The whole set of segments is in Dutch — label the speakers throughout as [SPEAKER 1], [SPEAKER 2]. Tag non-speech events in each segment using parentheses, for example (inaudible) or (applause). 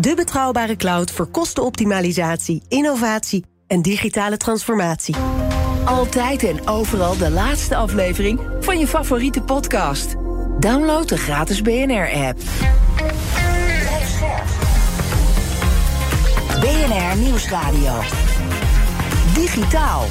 [SPEAKER 1] De betrouwbare cloud voor kostenoptimalisatie, innovatie en digitale transformatie.
[SPEAKER 2] Altijd en overal de laatste aflevering van je favoriete podcast. Download de gratis BNR-app. BNR Nieuwsradio. Digitaal.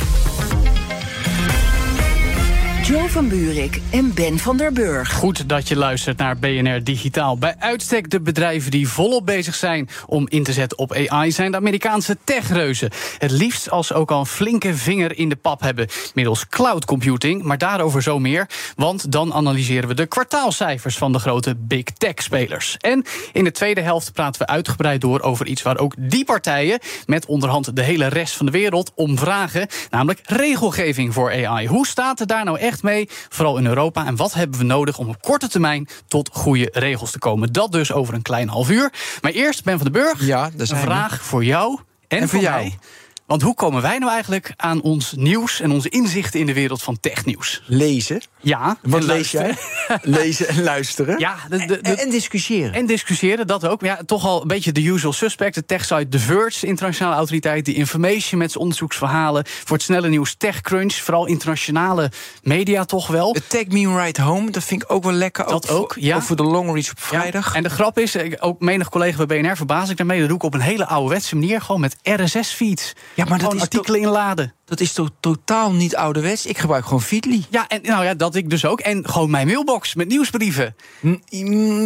[SPEAKER 2] Jo van Buurik en Ben van der Burg.
[SPEAKER 3] Goed dat je luistert naar BNR Digitaal. Bij uitstek de bedrijven die volop bezig zijn om in te zetten op AI zijn de Amerikaanse techreuzen. Het liefst als ze ook al een flinke vinger in de pap hebben middels cloud computing, maar daarover zo meer, want dan analyseren we de kwartaalcijfers van de grote big tech spelers. En in de tweede helft praten we uitgebreid door over iets waar ook die partijen met onderhand de hele rest van de wereld om vragen, namelijk regelgeving voor AI. Hoe staat het daar nou echt mee, vooral in Europa. En wat hebben we nodig om op korte termijn tot goede regels te komen? Dat dus over een klein half uur. Maar eerst, Ben van den Burg,
[SPEAKER 4] ja,
[SPEAKER 3] een vraag voor jou en, en voor, jou. mij. Want hoe komen wij nou eigenlijk aan ons nieuws en onze inzichten in de wereld van technieuws?
[SPEAKER 4] Lezen.
[SPEAKER 3] Ja.
[SPEAKER 4] Wat lees jij? (laughs) Lezen en luisteren.
[SPEAKER 3] Ja,
[SPEAKER 4] de, de, en, discussiëren.
[SPEAKER 3] En discussiëren, dat ook. Maar ja, toch al een beetje de usual suspect. De techsite The Verge, de internationale autoriteit. Die Information met zijn onderzoeksverhalen. Voor het snelle nieuws TechCrunch. Vooral internationale media toch wel.
[SPEAKER 4] Het Tech Me Right Home, dat vind ik ook wel lekker.
[SPEAKER 3] Dat ook, ja.
[SPEAKER 4] Ook voor de long reach op vrijdag.
[SPEAKER 3] Ja. En de grap is, ook menig collega bij BNR verbaas ik daarmee. Dat doe ik op een hele ouderwetse manier. Gewoon met RSS-feeds.
[SPEAKER 4] Ja, maar dat is
[SPEAKER 3] artikelen inladen.
[SPEAKER 4] Dat is toch totaal niet ouderwets? Ik gebruik gewoon Feedly.
[SPEAKER 3] Ja, en nou ja, dat ik dus ook. En gewoon mijn mailbox met nieuwsbrieven.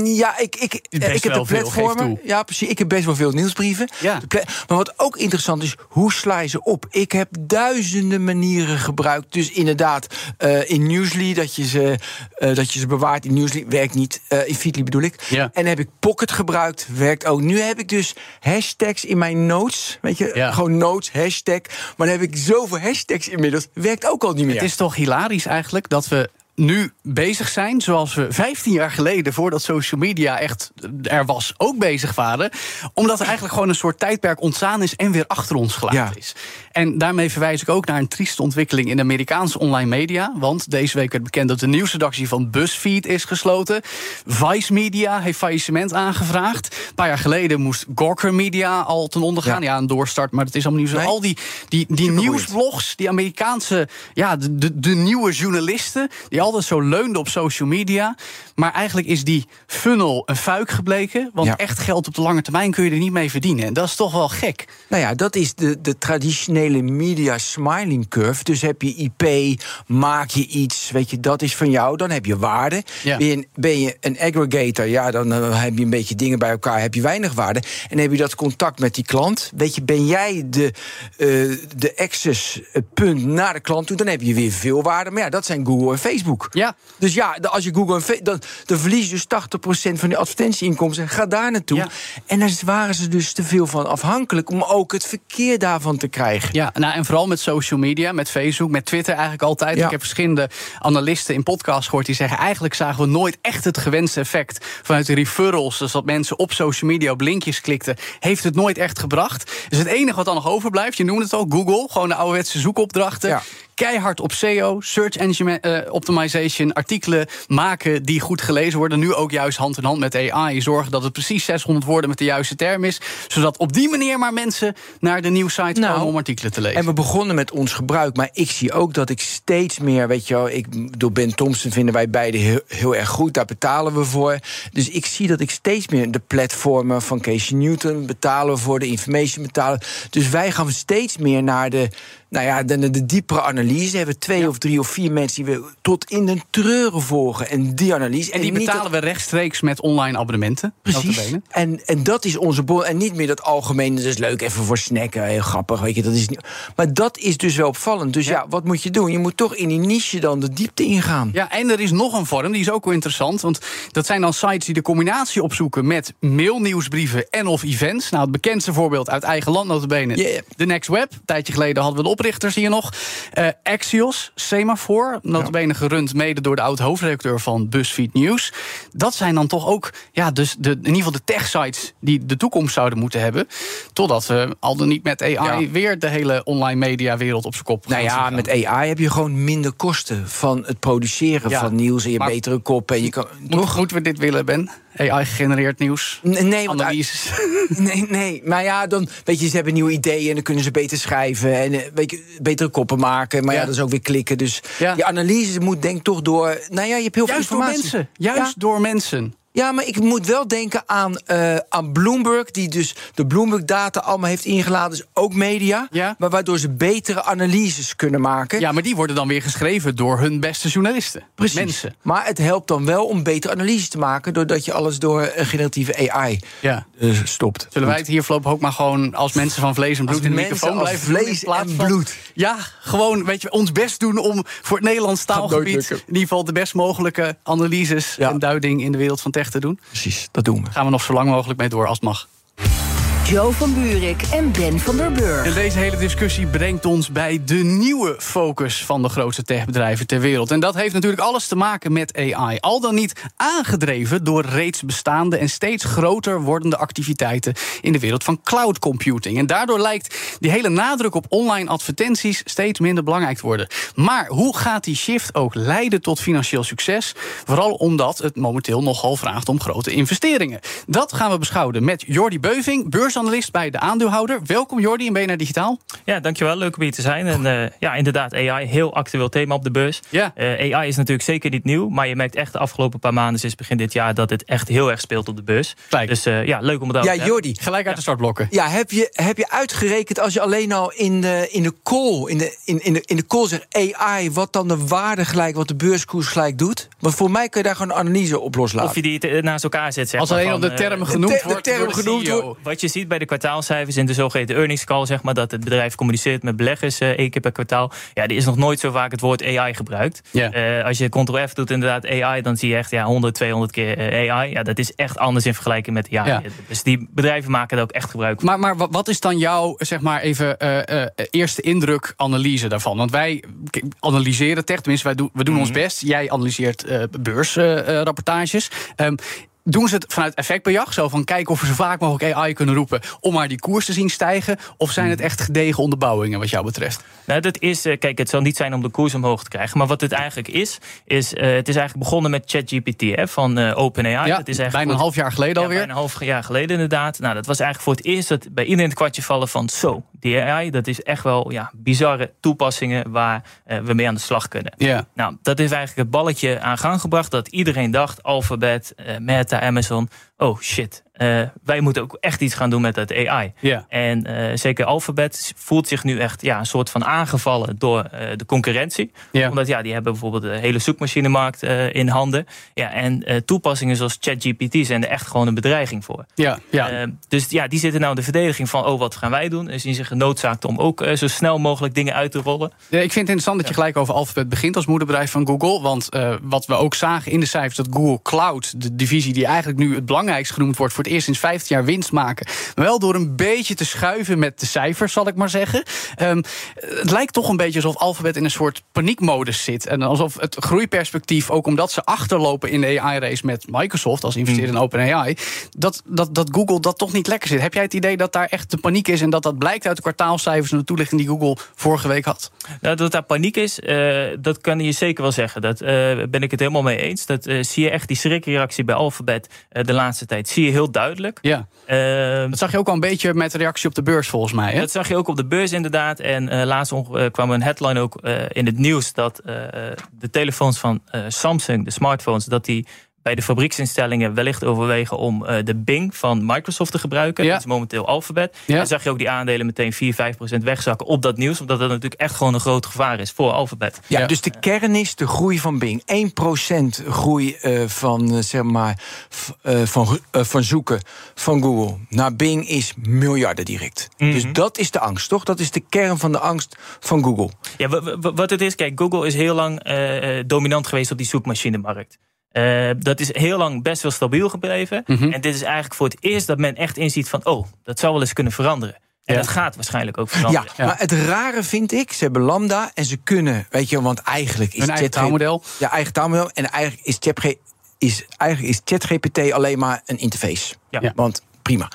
[SPEAKER 4] Ja, ik, ik, ik heb de platformen. Ja, precies. Ik heb best wel veel nieuwsbrieven.
[SPEAKER 3] Ja.
[SPEAKER 4] Maar wat ook interessant is, hoe sla je ze op? Ik heb duizenden manieren gebruikt. Dus inderdaad, uh, in Newsly, dat je, ze, uh, dat je ze bewaart in Newsly, werkt niet. Uh, in Feedly bedoel ik.
[SPEAKER 3] Ja.
[SPEAKER 4] En heb ik Pocket gebruikt, werkt ook. Nu heb ik dus hashtags in mijn notes. Weet je,
[SPEAKER 3] ja.
[SPEAKER 4] gewoon notes, hashtag. Maar dan heb ik zoveel hashtags inmiddels. Werkt ook al niet meer.
[SPEAKER 3] Het is toch hilarisch eigenlijk dat we nu bezig zijn, zoals we 15 jaar geleden, voordat social media echt er was, ook bezig waren. Omdat er eigenlijk gewoon een soort tijdperk ontstaan is en weer achter ons gelaten is. En daarmee verwijs ik ook naar een trieste ontwikkeling in de Amerikaanse online media. Want deze week werd bekend dat de nieuwsredactie van BuzzFeed is gesloten. Vice Media heeft faillissement aangevraagd. Een paar jaar geleden moest Gawker Media al ten onder gaan. Ja, een doorstart, maar dat is allemaal nieuws. Nee. Al die, die, die nieuwsblogs, die Amerikaanse, ja, de, de, de nieuwe journalisten, die altijd zo leunde op social media. Maar eigenlijk is die funnel een fuik gebleken. Want
[SPEAKER 4] Ja.
[SPEAKER 3] echt geld op de lange termijn kun je er niet mee verdienen. En dat is toch wel gek.
[SPEAKER 4] Nou ja, dat is de, de traditionele media smiling curve. Dus heb je IP, maak je iets, weet je, dat is van jou, dan heb je waarde.
[SPEAKER 3] Ja.
[SPEAKER 4] Ben, je, een- ben je een aggregator, ja, dan eh, heb je een beetje dingen bij elkaar, heb je weinig waarde. En heb je dat contact met die klant, weet je, ben jij de, eh, de access punt naar de klant toe, dan heb je weer veel waarde. Maar ja, dat zijn Google en Facebook.
[SPEAKER 3] Ja.
[SPEAKER 4] Dus ja, als je Google en Facebook, dan, dan verlies je dus 80% van die advertentieinkomsten. Ga daar naartoe.
[SPEAKER 3] Ja.
[SPEAKER 4] En daar waren ze dus te veel van afhankelijk om ook het verkeer daarvan te krijgen.
[SPEAKER 3] Ja, nou, en vooral met social media, met Facebook, met Twitter eigenlijk altijd.
[SPEAKER 4] Ja.
[SPEAKER 3] Ik heb verschillende analisten in podcasts gehoord die zeggen... eigenlijk zagen we nooit echt het gewenste effect vanuit de referrals. Dus dat mensen op social media op linkjes klikten, heeft het nooit echt gebracht. Dus het enige wat dan nog overblijft, je noemde het al, Google. Gewoon de ouderwetse zoekopdrachten.
[SPEAKER 4] Ja.
[SPEAKER 3] Keihard op SEO, Search Engine eh, Optimization, artikelen maken die goed gelezen worden. Nu ook juist hand in hand met AI. Zorgen dat het precies 600 woorden met de juiste term is. Zodat op die manier maar mensen naar de nieuwsite
[SPEAKER 4] Nou,
[SPEAKER 3] komen om artikelen te lezen.
[SPEAKER 4] En we begonnen met ons gebruik, maar ik zie ook dat ik steeds meer, weet je wel, ik, door Ben Thompson vinden wij beide heel, heel erg goed, daar betalen we voor. Dus ik zie dat ik steeds meer de platformen van Casey Newton betalen we voor, de information betalen. Dus wij gaan steeds meer naar de, nou ja, de, de diepere analyse. Hebben we twee of drie of vier mensen die we tot in de treuren volgen. En die analyse.
[SPEAKER 3] En die betalen
[SPEAKER 4] dat-
[SPEAKER 3] we rechtstreeks met online abonnementen.
[SPEAKER 4] Precies. En, en dat is onze bron. En niet meer dat algemene, dat is leuk even voor snacken, heel grappig. Weet je, dat is niet, maar dat is dus wel opvallend. Dus ja. wat moet je doen? Je moet toch in die niche dan de diepte ingaan.
[SPEAKER 3] Ja, en er is nog een vorm, die is ook wel interessant. Want dat zijn dan sites die de combinatie opzoeken met mailnieuwsbrieven en of events. Nou, het bekendste voorbeeld uit eigen land notabene.
[SPEAKER 4] Ja.
[SPEAKER 3] De Next Web. Een tijdje geleden hadden we de oprichters hier nog. Eh, Axios, Semaphore, notabene gerund mede door de oud-hoofdredacteur van BuzzFeed News. Dat zijn dan toch ook, ja, dus de, in ieder geval de tech-sites die de toekomst zouden moeten hebben. Totdat we al dan niet met AI
[SPEAKER 4] Ja.
[SPEAKER 3] weer de hele online mediawereld op zijn kop
[SPEAKER 4] Nou ja, met. AI heb je gewoon minder kosten van het produceren
[SPEAKER 3] Ja,
[SPEAKER 4] van nieuws en je betere koppen. En je kan,
[SPEAKER 3] Moet,
[SPEAKER 4] toch?
[SPEAKER 3] moeten we dit willen, Ben? AI-gegenereerd nieuws?
[SPEAKER 4] Nee, nee, want
[SPEAKER 3] Analyses. (laughs)
[SPEAKER 4] Nee, nee. Maar ja, dan weet je, ze hebben nieuwe ideeën en dan kunnen ze beter schrijven en eh, weet je, betere koppen maken. Maar ja,
[SPEAKER 3] Ja.
[SPEAKER 4] dat is ook weer klikken. Dus
[SPEAKER 3] Ja.
[SPEAKER 4] die analyse moet denk ik toch door. Nou ja, je hebt heel
[SPEAKER 3] Juist
[SPEAKER 4] veel
[SPEAKER 3] door
[SPEAKER 4] informatie.
[SPEAKER 3] mensen. Juist
[SPEAKER 4] Ja.
[SPEAKER 3] door mensen.
[SPEAKER 4] Ja, maar ik moet wel denken aan, eh, aan Bloomberg, die dus de Bloomberg-data allemaal heeft ingeladen. Dus ook media.
[SPEAKER 3] Ja.
[SPEAKER 4] Maar waardoor ze betere analyses kunnen maken.
[SPEAKER 3] Ja, maar die worden dan weer geschreven door hun beste journalisten.
[SPEAKER 4] Precies.
[SPEAKER 3] Mensen.
[SPEAKER 4] Maar het helpt dan wel om betere analyses te maken. doordat je alles door een generatieve AI
[SPEAKER 3] Ja.
[SPEAKER 4] Eh, stopt.
[SPEAKER 3] Zullen wij het hier voorlopig ook maar gewoon als mensen van vlees en bloed
[SPEAKER 4] Als
[SPEAKER 3] in de microfoon
[SPEAKER 4] als
[SPEAKER 3] blijven
[SPEAKER 4] vlees en
[SPEAKER 3] van-
[SPEAKER 4] bloed.
[SPEAKER 3] Ja, gewoon weet je, ons best doen om voor het Nederlands taalgebied... in ieder geval de best mogelijke analyses
[SPEAKER 4] Ja.
[SPEAKER 3] en duiding in de wereld van tech te doen?
[SPEAKER 4] Precies, dat doen we.
[SPEAKER 3] Gaan we nog zo lang mogelijk mee door als het mag.
[SPEAKER 2] Joe van Buurik en Ben van der Burg.
[SPEAKER 3] Deze hele discussie brengt ons bij de nieuwe focus van de grootste techbedrijven ter wereld. En dat heeft natuurlijk alles te maken met AI. Al dan niet aangedreven door reeds bestaande en steeds groter wordende activiteiten in de wereld van cloud computing. En daardoor lijkt die hele nadruk op online advertenties steeds minder belangrijk te worden. Maar hoe gaat die shift ook leiden tot financieel succes? Vooral omdat het momenteel nogal vraagt om grote investeringen. Dat gaan we beschouwen met Jordi Beuving, beursanalist bij de aandeelhouder. Welkom Jordi in BNR Digitaal.
[SPEAKER 5] Ja, dankjewel. Leuk om hier te zijn. En eh, ja, inderdaad, AI, heel actueel thema op de beurs.
[SPEAKER 3] Ja.
[SPEAKER 5] Eh, AI is natuurlijk zeker niet nieuw, maar je merkt echt de afgelopen paar maanden, sinds begin dit jaar, dat het echt heel erg speelt op de beurs.
[SPEAKER 3] Kijk.
[SPEAKER 5] Dus eh, ja, leuk om het over
[SPEAKER 4] Ja,
[SPEAKER 5] te hebben.
[SPEAKER 4] Jordi.
[SPEAKER 3] Gelijk uit de startblokken.
[SPEAKER 4] Ja, heb je, heb je uitgerekend als je alleen al in de, in de call, in de, in, in, de, in de call zegt AI, wat dan de waarde gelijk, wat de beurskoers gelijk doet? Want voor mij kun je daar gewoon een analyse op loslaten.
[SPEAKER 5] Of je die te- naast elkaar zet. Zeg
[SPEAKER 3] Als alleen op de termen genoemd
[SPEAKER 4] de
[SPEAKER 3] wordt.
[SPEAKER 4] term
[SPEAKER 3] de
[SPEAKER 4] genoemd
[SPEAKER 3] CEO.
[SPEAKER 4] wordt.
[SPEAKER 5] Wat je ziet bij de kwartaalcijfers in de zogeheten earnings call, zeg maar, dat het bedrijf communiceert met beleggers eh, één keer per kwartaal. Ja, die is nog nooit zo vaak het woord AI gebruikt.
[SPEAKER 3] Ja.
[SPEAKER 5] Eh, als je Ctrl-F doet, inderdaad AI, dan zie je echt ja, 100, 200 keer eh, AI. Ja, dat is echt anders in vergelijking met ja.
[SPEAKER 3] Ja.
[SPEAKER 5] Dus die bedrijven maken er ook echt gebruik van.
[SPEAKER 3] Maar, maar wa- wat is dan jouw zeg maar even eerste indruk analyse daarvan? Want wij analyseren tech, tenminste wij doen, we doen ons
[SPEAKER 5] Mhm.
[SPEAKER 3] best. Jij analyseert beursrapportages. Ehm, doen ze het vanuit effectbejag? Zo van kijken of we zo vaak mogelijk AI kunnen roepen om maar die koers te zien stijgen? Of zijn het echt gedegen onderbouwingen wat jou betreft?
[SPEAKER 5] Nou, dat is, eh, kijk, het zal niet zijn om de koers omhoog te krijgen. Maar wat het eigenlijk is, is eh, het is eigenlijk begonnen met ChatGPT van eh, OpenAI.
[SPEAKER 3] ja,
[SPEAKER 5] dat is eigenlijk
[SPEAKER 3] bijna een half jaar geleden
[SPEAKER 5] Ja,
[SPEAKER 3] alweer.
[SPEAKER 5] bijna een half jaar geleden inderdaad. Nou, dat was eigenlijk voor het eerst dat bij iedereen het kwartje vallen van... zo, die AI, dat is echt wel ja, bizarre toepassingen... waar we mee aan de slag kunnen.
[SPEAKER 3] Ja.
[SPEAKER 5] Nou, dat heeft eigenlijk het balletje aan gang gebracht... dat iedereen dacht, Alphabet, eh, Amazon... oh shit, eh, wij moeten ook echt iets gaan doen met dat AI.
[SPEAKER 3] Ja.
[SPEAKER 5] En eh, zeker Alphabet voelt zich nu echt ja, een soort van aangevallen door eh, de concurrentie. Omdat ja, die hebben bijvoorbeeld de hele zoekmachinemarkt in handen. Ja, en toepassingen zoals ChatGPT zijn er echt gewoon een bedreiging voor.
[SPEAKER 3] Ja, ja.
[SPEAKER 5] Dus ja, die zitten nou in de verdediging van, oh, wat gaan wij doen? En zien zich genoodzaakt om ook zo snel mogelijk dingen uit te rollen.
[SPEAKER 3] Ja, ik vind het interessant dat je gelijk over Alphabet begint als moederbedrijf van Google. Want wat we ook zagen in de cijfers, dat Google Cloud, de divisie die eigenlijk nu het belangrijkst genoemd wordt, voor het eerst sinds 15 jaar winst maken. Wel door een beetje te schuiven met de cijfers, zal ik maar zeggen. Ehm, het lijkt toch een beetje alsof Alphabet in een soort paniekmodus zit. En alsof het groeiperspectief, ook omdat ze achterlopen in de AI-race met Microsoft als investeerder in OpenAI, dat, dat, dat Google dat toch niet lekker zit. Heb jij het idee dat daar echt de paniek is en dat dat blijkt uit de kwartaalcijfers en de toelichting die Google vorige week had?
[SPEAKER 5] Nou, dat daar paniek is, eh, dat kan je zeker wel zeggen. Dat eh, ben ik het helemaal mee eens. Dat eh, zie je echt, die schrikreactie bij Alphabet de laatste tijd, zie je heel duidelijk.
[SPEAKER 3] Ja.
[SPEAKER 5] Eh,
[SPEAKER 3] Dat zag je ook al een beetje met de reactie op de beurs, volgens mij. Hè?
[SPEAKER 5] Dat zag je ook op de beurs inderdaad. En eh, laatst eh, kwam een headline ook eh, in het nieuws dat de telefoons van Samsung, de smartphones, dat die bij de fabrieksinstellingen wellicht overwegen om uh, de Bing van Microsoft te gebruiken.
[SPEAKER 3] Ja.
[SPEAKER 5] Dat is momenteel Alphabet.
[SPEAKER 3] Ja.
[SPEAKER 5] Dan zag je ook die aandelen meteen 4, 5 procent wegzakken op dat nieuws. Omdat dat natuurlijk echt gewoon een groot gevaar is voor Alphabet.
[SPEAKER 4] Ja,
[SPEAKER 3] Ja.
[SPEAKER 4] dus de kern is de groei van Bing. 1% groei eh, van, eh, zeg maar, eh, van, eh, van zoeken van Google naar Bing is miljarden direct. Dus dat is de angst, toch? Dat is de kern van de angst van Google.
[SPEAKER 5] Ja, wa- wa- wat het is, kijk, Google is heel lang eh, eh, dominant geweest op die zoekmachinemarkt. Eh, dat is heel lang best wel stabiel gebleven. En dit is eigenlijk voor het eerst dat men echt inziet van... oh, dat zou wel eens kunnen veranderen. En
[SPEAKER 3] Ja.
[SPEAKER 5] dat gaat waarschijnlijk ook
[SPEAKER 4] Ja,
[SPEAKER 5] veranderen.
[SPEAKER 4] maar het rare vind ik, ze hebben Lambda en ze kunnen, weet je, want eigenlijk is
[SPEAKER 3] Hun eigen taalmodel.
[SPEAKER 4] Ja, eigen taalmodel. En eigenlijk is, ChatG is, eigenlijk is ChatGPT alleen maar een interface.
[SPEAKER 5] Ja.
[SPEAKER 3] Ja.
[SPEAKER 4] Want prima.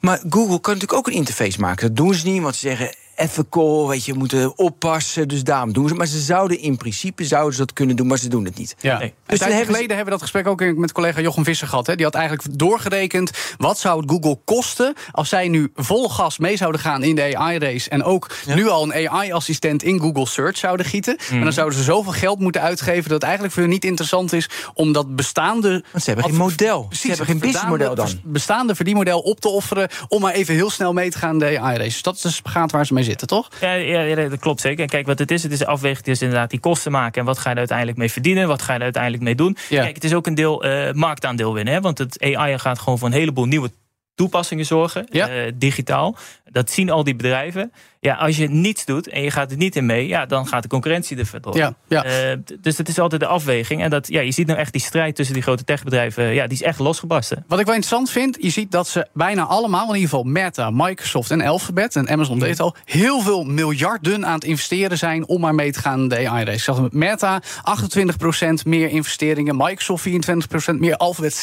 [SPEAKER 4] Maar Google kan natuurlijk ook een interface maken. Dat doen ze niet, want ze zeggen ethical, weet je, moeten oppassen. Dus daarom doen ze. Maar ze zouden in principe zouden ze dat kunnen doen, maar ze doen het niet.
[SPEAKER 3] Ja.
[SPEAKER 5] Nee.
[SPEAKER 3] Een
[SPEAKER 4] Dus hebben
[SPEAKER 3] geleden hebben we dat gesprek ook met collega Jochem Visser gehad. Hè. Die had eigenlijk doorgerekend wat zou het Google kosten als zij nu vol gas mee zouden gaan in de AI-race en ook nu al een AI-assistent in Google Search zouden gieten.
[SPEAKER 4] Mhm.
[SPEAKER 3] Maar dan zouden ze zoveel geld moeten uitgeven dat het eigenlijk voor hun niet interessant is om dat bestaande.
[SPEAKER 4] Want ze hebben geen model.
[SPEAKER 3] Precies,
[SPEAKER 4] ze hebben geen businessmodel dan.
[SPEAKER 3] bestaande- verdienmodel op te offeren om maar even heel snel mee te gaan in de AI-race. Dus dat is de spagaat waar ze mee zitten, toch?
[SPEAKER 5] Ja, ja, ja, dat klopt zeker. En kijk, wat het is, het is afweging. Het is inderdaad die kosten maken. En wat ga je er uiteindelijk mee verdienen? Wat ga je er uiteindelijk mee doen?
[SPEAKER 3] Ja.
[SPEAKER 5] Kijk, het is ook een deel eh, marktaandeel winnen. Hè? Want het AI gaat gewoon voor een heleboel nieuwe toepassingen zorgen.
[SPEAKER 3] Ja.
[SPEAKER 5] eh, digitaal. Dat zien al die bedrijven. Ja, als je niets doet en je gaat er niet in mee... Ja, dan gaat de concurrentie er vandoor.
[SPEAKER 3] Ja, ja.
[SPEAKER 5] Eh, dus het is altijd de afweging. En dat, ja, je ziet nou echt die strijd tussen die grote techbedrijven. Ja, die is echt losgebarsten.
[SPEAKER 3] Wat ik wel interessant vind, je ziet dat ze bijna allemaal, in ieder geval Meta, Microsoft en Alphabet en Amazon deed al, heel veel miljarden aan het investeren zijn om maar mee te gaan in de AI-race. Zag met Meta 28% meer investeringen, Microsoft 24% meer, Alphabet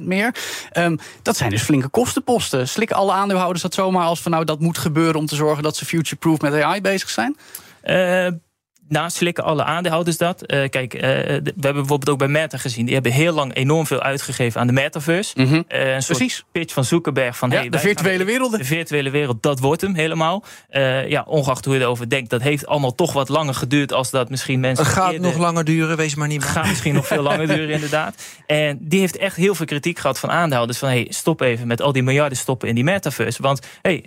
[SPEAKER 3] 36% meer. Ehm, dat zijn dus flinke kostenposten. Slikken alle aandeelhouders dat zomaar als van nou dat moet gebeuren om te zorgen dat ze future-proof met AI bezig zijn?
[SPEAKER 5] Nou, slikken alle aandeelhouders dat. Eh, kijk, eh, we hebben bijvoorbeeld ook bij Meta gezien. Die hebben heel lang enorm veel uitgegeven aan de metaverse. Een soort
[SPEAKER 3] Precies.
[SPEAKER 5] pitch van Zuckerberg van...
[SPEAKER 3] Ja,
[SPEAKER 5] hey,
[SPEAKER 3] de virtuele
[SPEAKER 5] gaan-
[SPEAKER 3] werelden.
[SPEAKER 5] De virtuele wereld, dat wordt hem helemaal. Ja, ongeacht hoe je erover denkt. Dat heeft allemaal toch wat langer geduurd... als dat misschien mensen...
[SPEAKER 4] Het gaat
[SPEAKER 5] eerder-
[SPEAKER 4] nog langer duren, wees maar niet
[SPEAKER 5] het
[SPEAKER 4] bang.
[SPEAKER 5] gaat misschien nog veel langer (laughs) duren, inderdaad. En die heeft echt heel veel kritiek gehad van aandeelhouders. Van hey, stop even met al die miljarden stoppen in die metaverse. Want hey,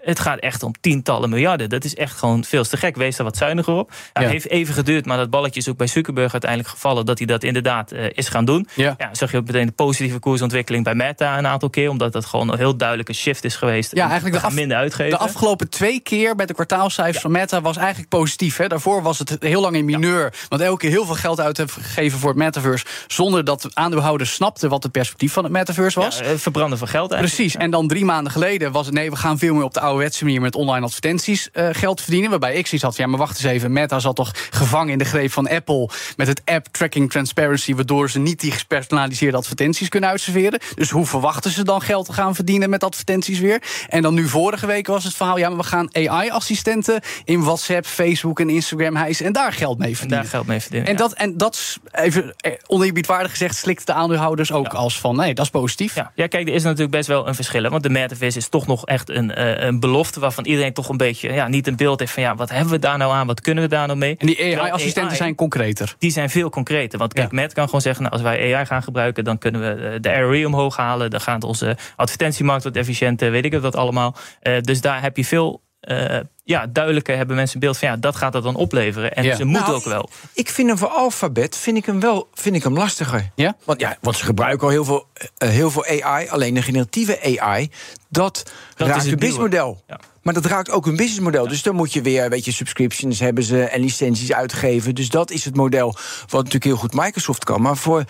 [SPEAKER 5] het gaat echt om tientallen miljarden. Dat is echt gewoon veel te gek. Wees daar wat zuiniger op. Ja,
[SPEAKER 3] Ja.
[SPEAKER 5] Heeft even geduurd, maar dat balletje is ook bij Zuckerberg uiteindelijk gevallen. Dat hij dat inderdaad eh, is gaan doen.
[SPEAKER 3] Ja.
[SPEAKER 5] Ja, zag je ook meteen de positieve koersontwikkeling bij Meta een aantal keer. Omdat dat gewoon een heel duidelijke shift is geweest.
[SPEAKER 3] Ja,
[SPEAKER 5] En
[SPEAKER 3] eigenlijk de af-
[SPEAKER 5] minder uitgeven.
[SPEAKER 3] De afgelopen twee keer bij de kwartaalcijfers van Meta was eigenlijk positief. Hè. Daarvoor was het heel lang in mineur. Want elke keer heel veel geld uit heeft gegeven voor het metaverse. Zonder dat de aandeelhouders snapten wat het perspectief van het metaverse was.
[SPEAKER 5] Eh, verbranden van geld eigenlijk.
[SPEAKER 3] Precies, en dan drie maanden geleden was het... nee, we gaan veel meer op de ouderwetse manier... met online advertenties eh, geld verdienen. Waarbij ik zoiets had van, ja, maar wacht eens even... Meta zat toch gevangen in de greep van Apple... met het app tracking transparency... waardoor ze niet die gepersonaliseerde advertenties kunnen uitserveren. Dus hoe verwachten ze dan geld te gaan verdienen met advertenties weer? En dan nu vorige week was het verhaal... ja, maar we gaan AI-assistenten in WhatsApp, Facebook en Instagram hijsen... en daar geld mee
[SPEAKER 5] En
[SPEAKER 3] verdienen.
[SPEAKER 5] daar geld mee verdienen.
[SPEAKER 3] En
[SPEAKER 5] ja.
[SPEAKER 3] dat, en dat is even eh, oneerbiedwaardig gezegd... slikt de aandeelhouders ook als van, nee, dat is positief.
[SPEAKER 5] Ja, ja, kijk, er is natuurlijk best wel een verschil. hè, Want de metaverse is toch nog echt een, eh, een belofte waarvan iedereen toch een beetje ja, niet een beeld heeft van ja, wat hebben we daar nou aan, wat kunnen we daar nou mee?
[SPEAKER 3] En die AI-assistenten
[SPEAKER 5] AI
[SPEAKER 3] zijn concreter.
[SPEAKER 5] Die zijn veel concreter. Want kijk,
[SPEAKER 3] Ja.
[SPEAKER 5] Met kan gewoon zeggen, nou, als wij AI gaan gebruiken, dan kunnen we eh, de ROI omhoog halen. Dan gaat onze advertentiemarkt wat efficiënter, weet ik het wat allemaal. Eh, dus daar heb je veel eh, ja, duidelijker hebben mensen een beeld van ja, dat gaat dat dan opleveren. En
[SPEAKER 3] Ja.
[SPEAKER 5] ze moeten
[SPEAKER 4] Nou,
[SPEAKER 5] ook wel.
[SPEAKER 4] Ik vind hem voor Alphabet vind ik hem wel vind ik hem lastiger.
[SPEAKER 3] Ja?
[SPEAKER 4] Want, ja, want ze gebruiken al heel veel, eh, heel veel AI. Alleen de generatieve AI, dat,
[SPEAKER 5] is
[SPEAKER 4] raakt
[SPEAKER 5] het
[SPEAKER 4] het businessmodel.
[SPEAKER 5] Ja.
[SPEAKER 4] Maar dat raakt ook hun businessmodel. Dus dan moet je weer, weet je, subscriptions hebben ze en licenties uitgeven. Dus dat is het model wat natuurlijk heel goed Microsoft kan. Maar voor,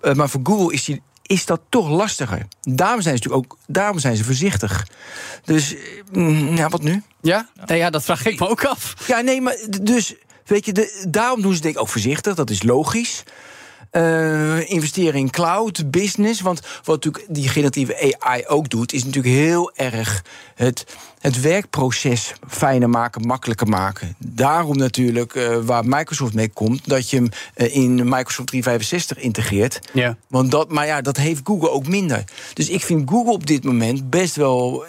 [SPEAKER 4] eh, maar voor Google is die is dat toch lastiger. Daarom zijn ze natuurlijk ook daarom zijn ze voorzichtig. Dus mm, ja, wat nu?
[SPEAKER 3] Ja? Nee, ja, dat vraag ik me ook af.
[SPEAKER 4] Ja, nee, maar dus, weet je, de, daarom doen ze denk ik ook voorzichtig. Dat is logisch. Eh, investeren in cloud, business. Want wat natuurlijk die generatieve AI ook doet, is natuurlijk heel erg het het werkproces fijner maken, makkelijker maken. Daarom natuurlijk uh, waar Microsoft mee komt, dat je hem uh, in Microsoft 365 integreert.
[SPEAKER 3] Ja.
[SPEAKER 4] Want dat, maar ja, dat heeft Google ook minder. Dus ik vind Google op dit moment best wel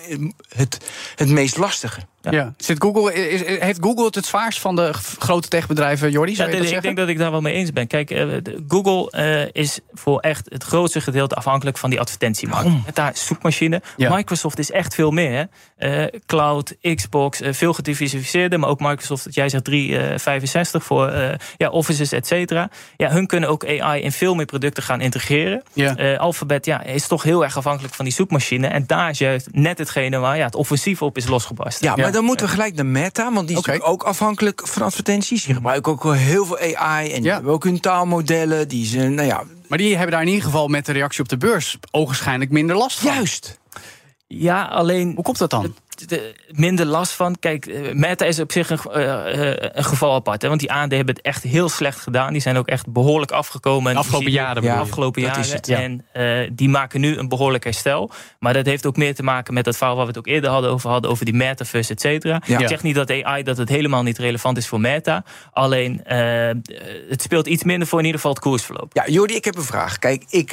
[SPEAKER 4] het, het meest lastige.
[SPEAKER 3] Ja. Zit Google, is, heeft Google het het zwaarst van de grote techbedrijven, Jordi?
[SPEAKER 5] Ja, ik denk dat ik daar wel mee eens ben. Kijk, uh, Google uh, is voor echt het grootste gedeelte afhankelijk van die advertentiemarkt. Met daar zoekmachine.
[SPEAKER 3] Ja.
[SPEAKER 5] Microsoft is echt veel meer. Hè? Uh, cloud, Xbox, veel gediversifieerder. Maar ook Microsoft, jij zegt, 365 voor ja, offices, et cetera. Ja, hun kunnen ook AI in veel meer producten gaan integreren.
[SPEAKER 3] Ja.
[SPEAKER 5] Alphabet ja, is toch heel erg afhankelijk van die zoekmachine. En daar is juist net hetgene waar ja, het offensief op is losgebarsten.
[SPEAKER 4] Ja, maar dan moeten we gelijk naar Meta, want die is ook afhankelijk van advertenties. Die gebruiken ook wel heel veel AI en die
[SPEAKER 3] Ja.
[SPEAKER 4] hebben ook hun taalmodellen. Die zijn, nou ja,
[SPEAKER 3] Maar die hebben daar in ieder geval met de reactie op de beurs ogenschijnlijk minder last van.
[SPEAKER 4] juist.
[SPEAKER 5] Ja, alleen
[SPEAKER 3] Hoe komt dat dan?
[SPEAKER 5] De- minder last van. Kijk, eh, Meta is op zich een, eh, eh, een geval apart. Hè, want die aandelen hebben het echt heel slecht gedaan. Die zijn ook echt behoorlijk afgekomen.
[SPEAKER 3] De afgelopen jaren je?
[SPEAKER 5] afgelopen jaren.
[SPEAKER 4] het, ja.
[SPEAKER 5] En eh, die maken nu een behoorlijk herstel. Maar dat heeft ook meer te maken met dat verhaal waar we het ook eerder hadden over hadden. Over die metaverse, et cetera.
[SPEAKER 4] Ja.
[SPEAKER 5] Ik zeg niet dat AI dat het helemaal niet relevant is voor Meta. Alleen, eh, het speelt iets minder voor in ieder geval het koersverloop.
[SPEAKER 4] Ja, Jordi, ik heb een vraag. Kijk, ik,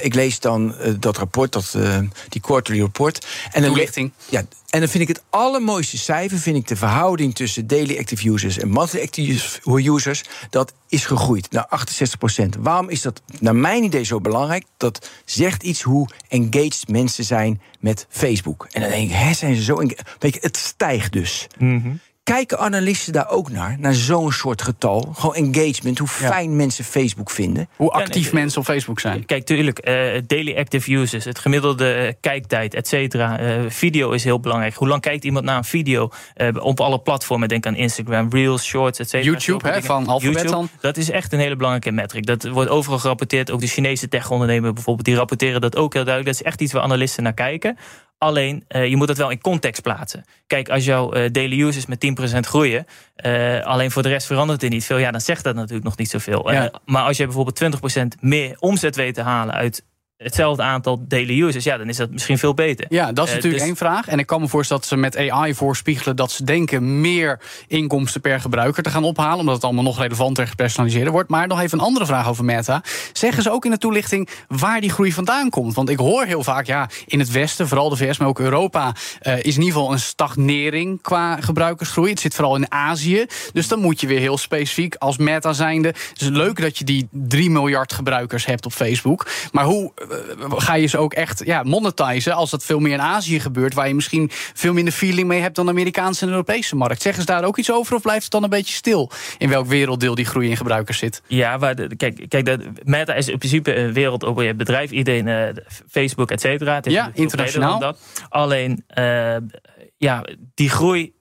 [SPEAKER 4] ik lees dan dat rapport, dat, eh, die quarterly report. En
[SPEAKER 3] Toelichting.
[SPEAKER 4] Ja, en vind ik het allermooiste cijfer... vind ik de verhouding tussen daily active users en monthly active users... dat is gegroeid naar 68% Waarom is dat naar mijn idee zo belangrijk? Dat zegt iets hoe engaged mensen zijn met Facebook. En dan denk ik, hè, zijn ze zo... je, het stijgt dus. Kijken analisten daar ook naar? Naar zo'n soort getal? Gewoon engagement, hoe
[SPEAKER 3] Ja.
[SPEAKER 4] fijn mensen Facebook vinden.
[SPEAKER 3] Hoe actief
[SPEAKER 5] nee,
[SPEAKER 3] mensen op Facebook zijn.
[SPEAKER 5] Kijk, tuurlijk, eh, daily active users, het gemiddelde eh, kijktijd, et cetera. Eh, video is heel belangrijk. Hoe lang kijkt iemand naar een video eh, op alle platformen? Denk aan Instagram, Reels, Shorts, et cetera.
[SPEAKER 3] YouTube, hè, van Alphabet
[SPEAKER 5] YouTube,
[SPEAKER 3] dan.
[SPEAKER 5] Dat is echt een hele belangrijke metric. Dat wordt overal gerapporteerd. Ook de Chinese tech-ondernemers bijvoorbeeld, die rapporteren dat ook heel duidelijk. Dat is echt iets waar analisten naar kijken. Alleen, eh, je moet dat wel in context plaatsen. Kijk, als jouw eh, daily users met 10% groeien... eh, alleen voor de rest verandert er niet veel... ja, dan zegt dat natuurlijk nog niet zoveel.
[SPEAKER 3] Ja.
[SPEAKER 5] Maar als je bijvoorbeeld 20% meer omzet weet te halen... uit hetzelfde aantal daily users... ja, dan is dat misschien veel beter.
[SPEAKER 3] Ja, dat is
[SPEAKER 5] Eh,
[SPEAKER 3] natuurlijk
[SPEAKER 5] dus-
[SPEAKER 3] één vraag. En ik kan me voorstellen dat ze met AI voorspiegelen dat ze denken meer inkomsten per gebruiker te gaan ophalen, omdat het allemaal nog relevanter en gepersonaliseerder wordt. Maar nog even een andere vraag over Meta. Zeggen ze ook in de toelichting waar die groei vandaan komt? Want ik hoor heel vaak, ja, in het Westen, vooral de VS, maar ook Europa, eh, is in ieder geval een stagnering qua gebruikersgroei. Het zit vooral in Azië. Dus dan moet je weer heel specifiek als Meta zijnde. Het is leuk dat je die 3 miljard gebruikers hebt op Facebook. Maar hoe ga je ze ook echt ja, monetizen als dat veel meer in Azië gebeurt, waar je misschien veel minder feeling mee hebt dan de Amerikaanse en Europese markt? Zeggen ze daar ook iets over of blijft het dan een beetje stil in welk werelddeel die groei in gebruikers zit?
[SPEAKER 5] Ja, waar de, kijk, kijk dat, Meta is in principe een wereldopen bedrijf. Iedereen, eh, Facebook, et cetera.
[SPEAKER 3] Ja, internationaal.
[SPEAKER 5] Dat. Alleen, eh, ja, die groei...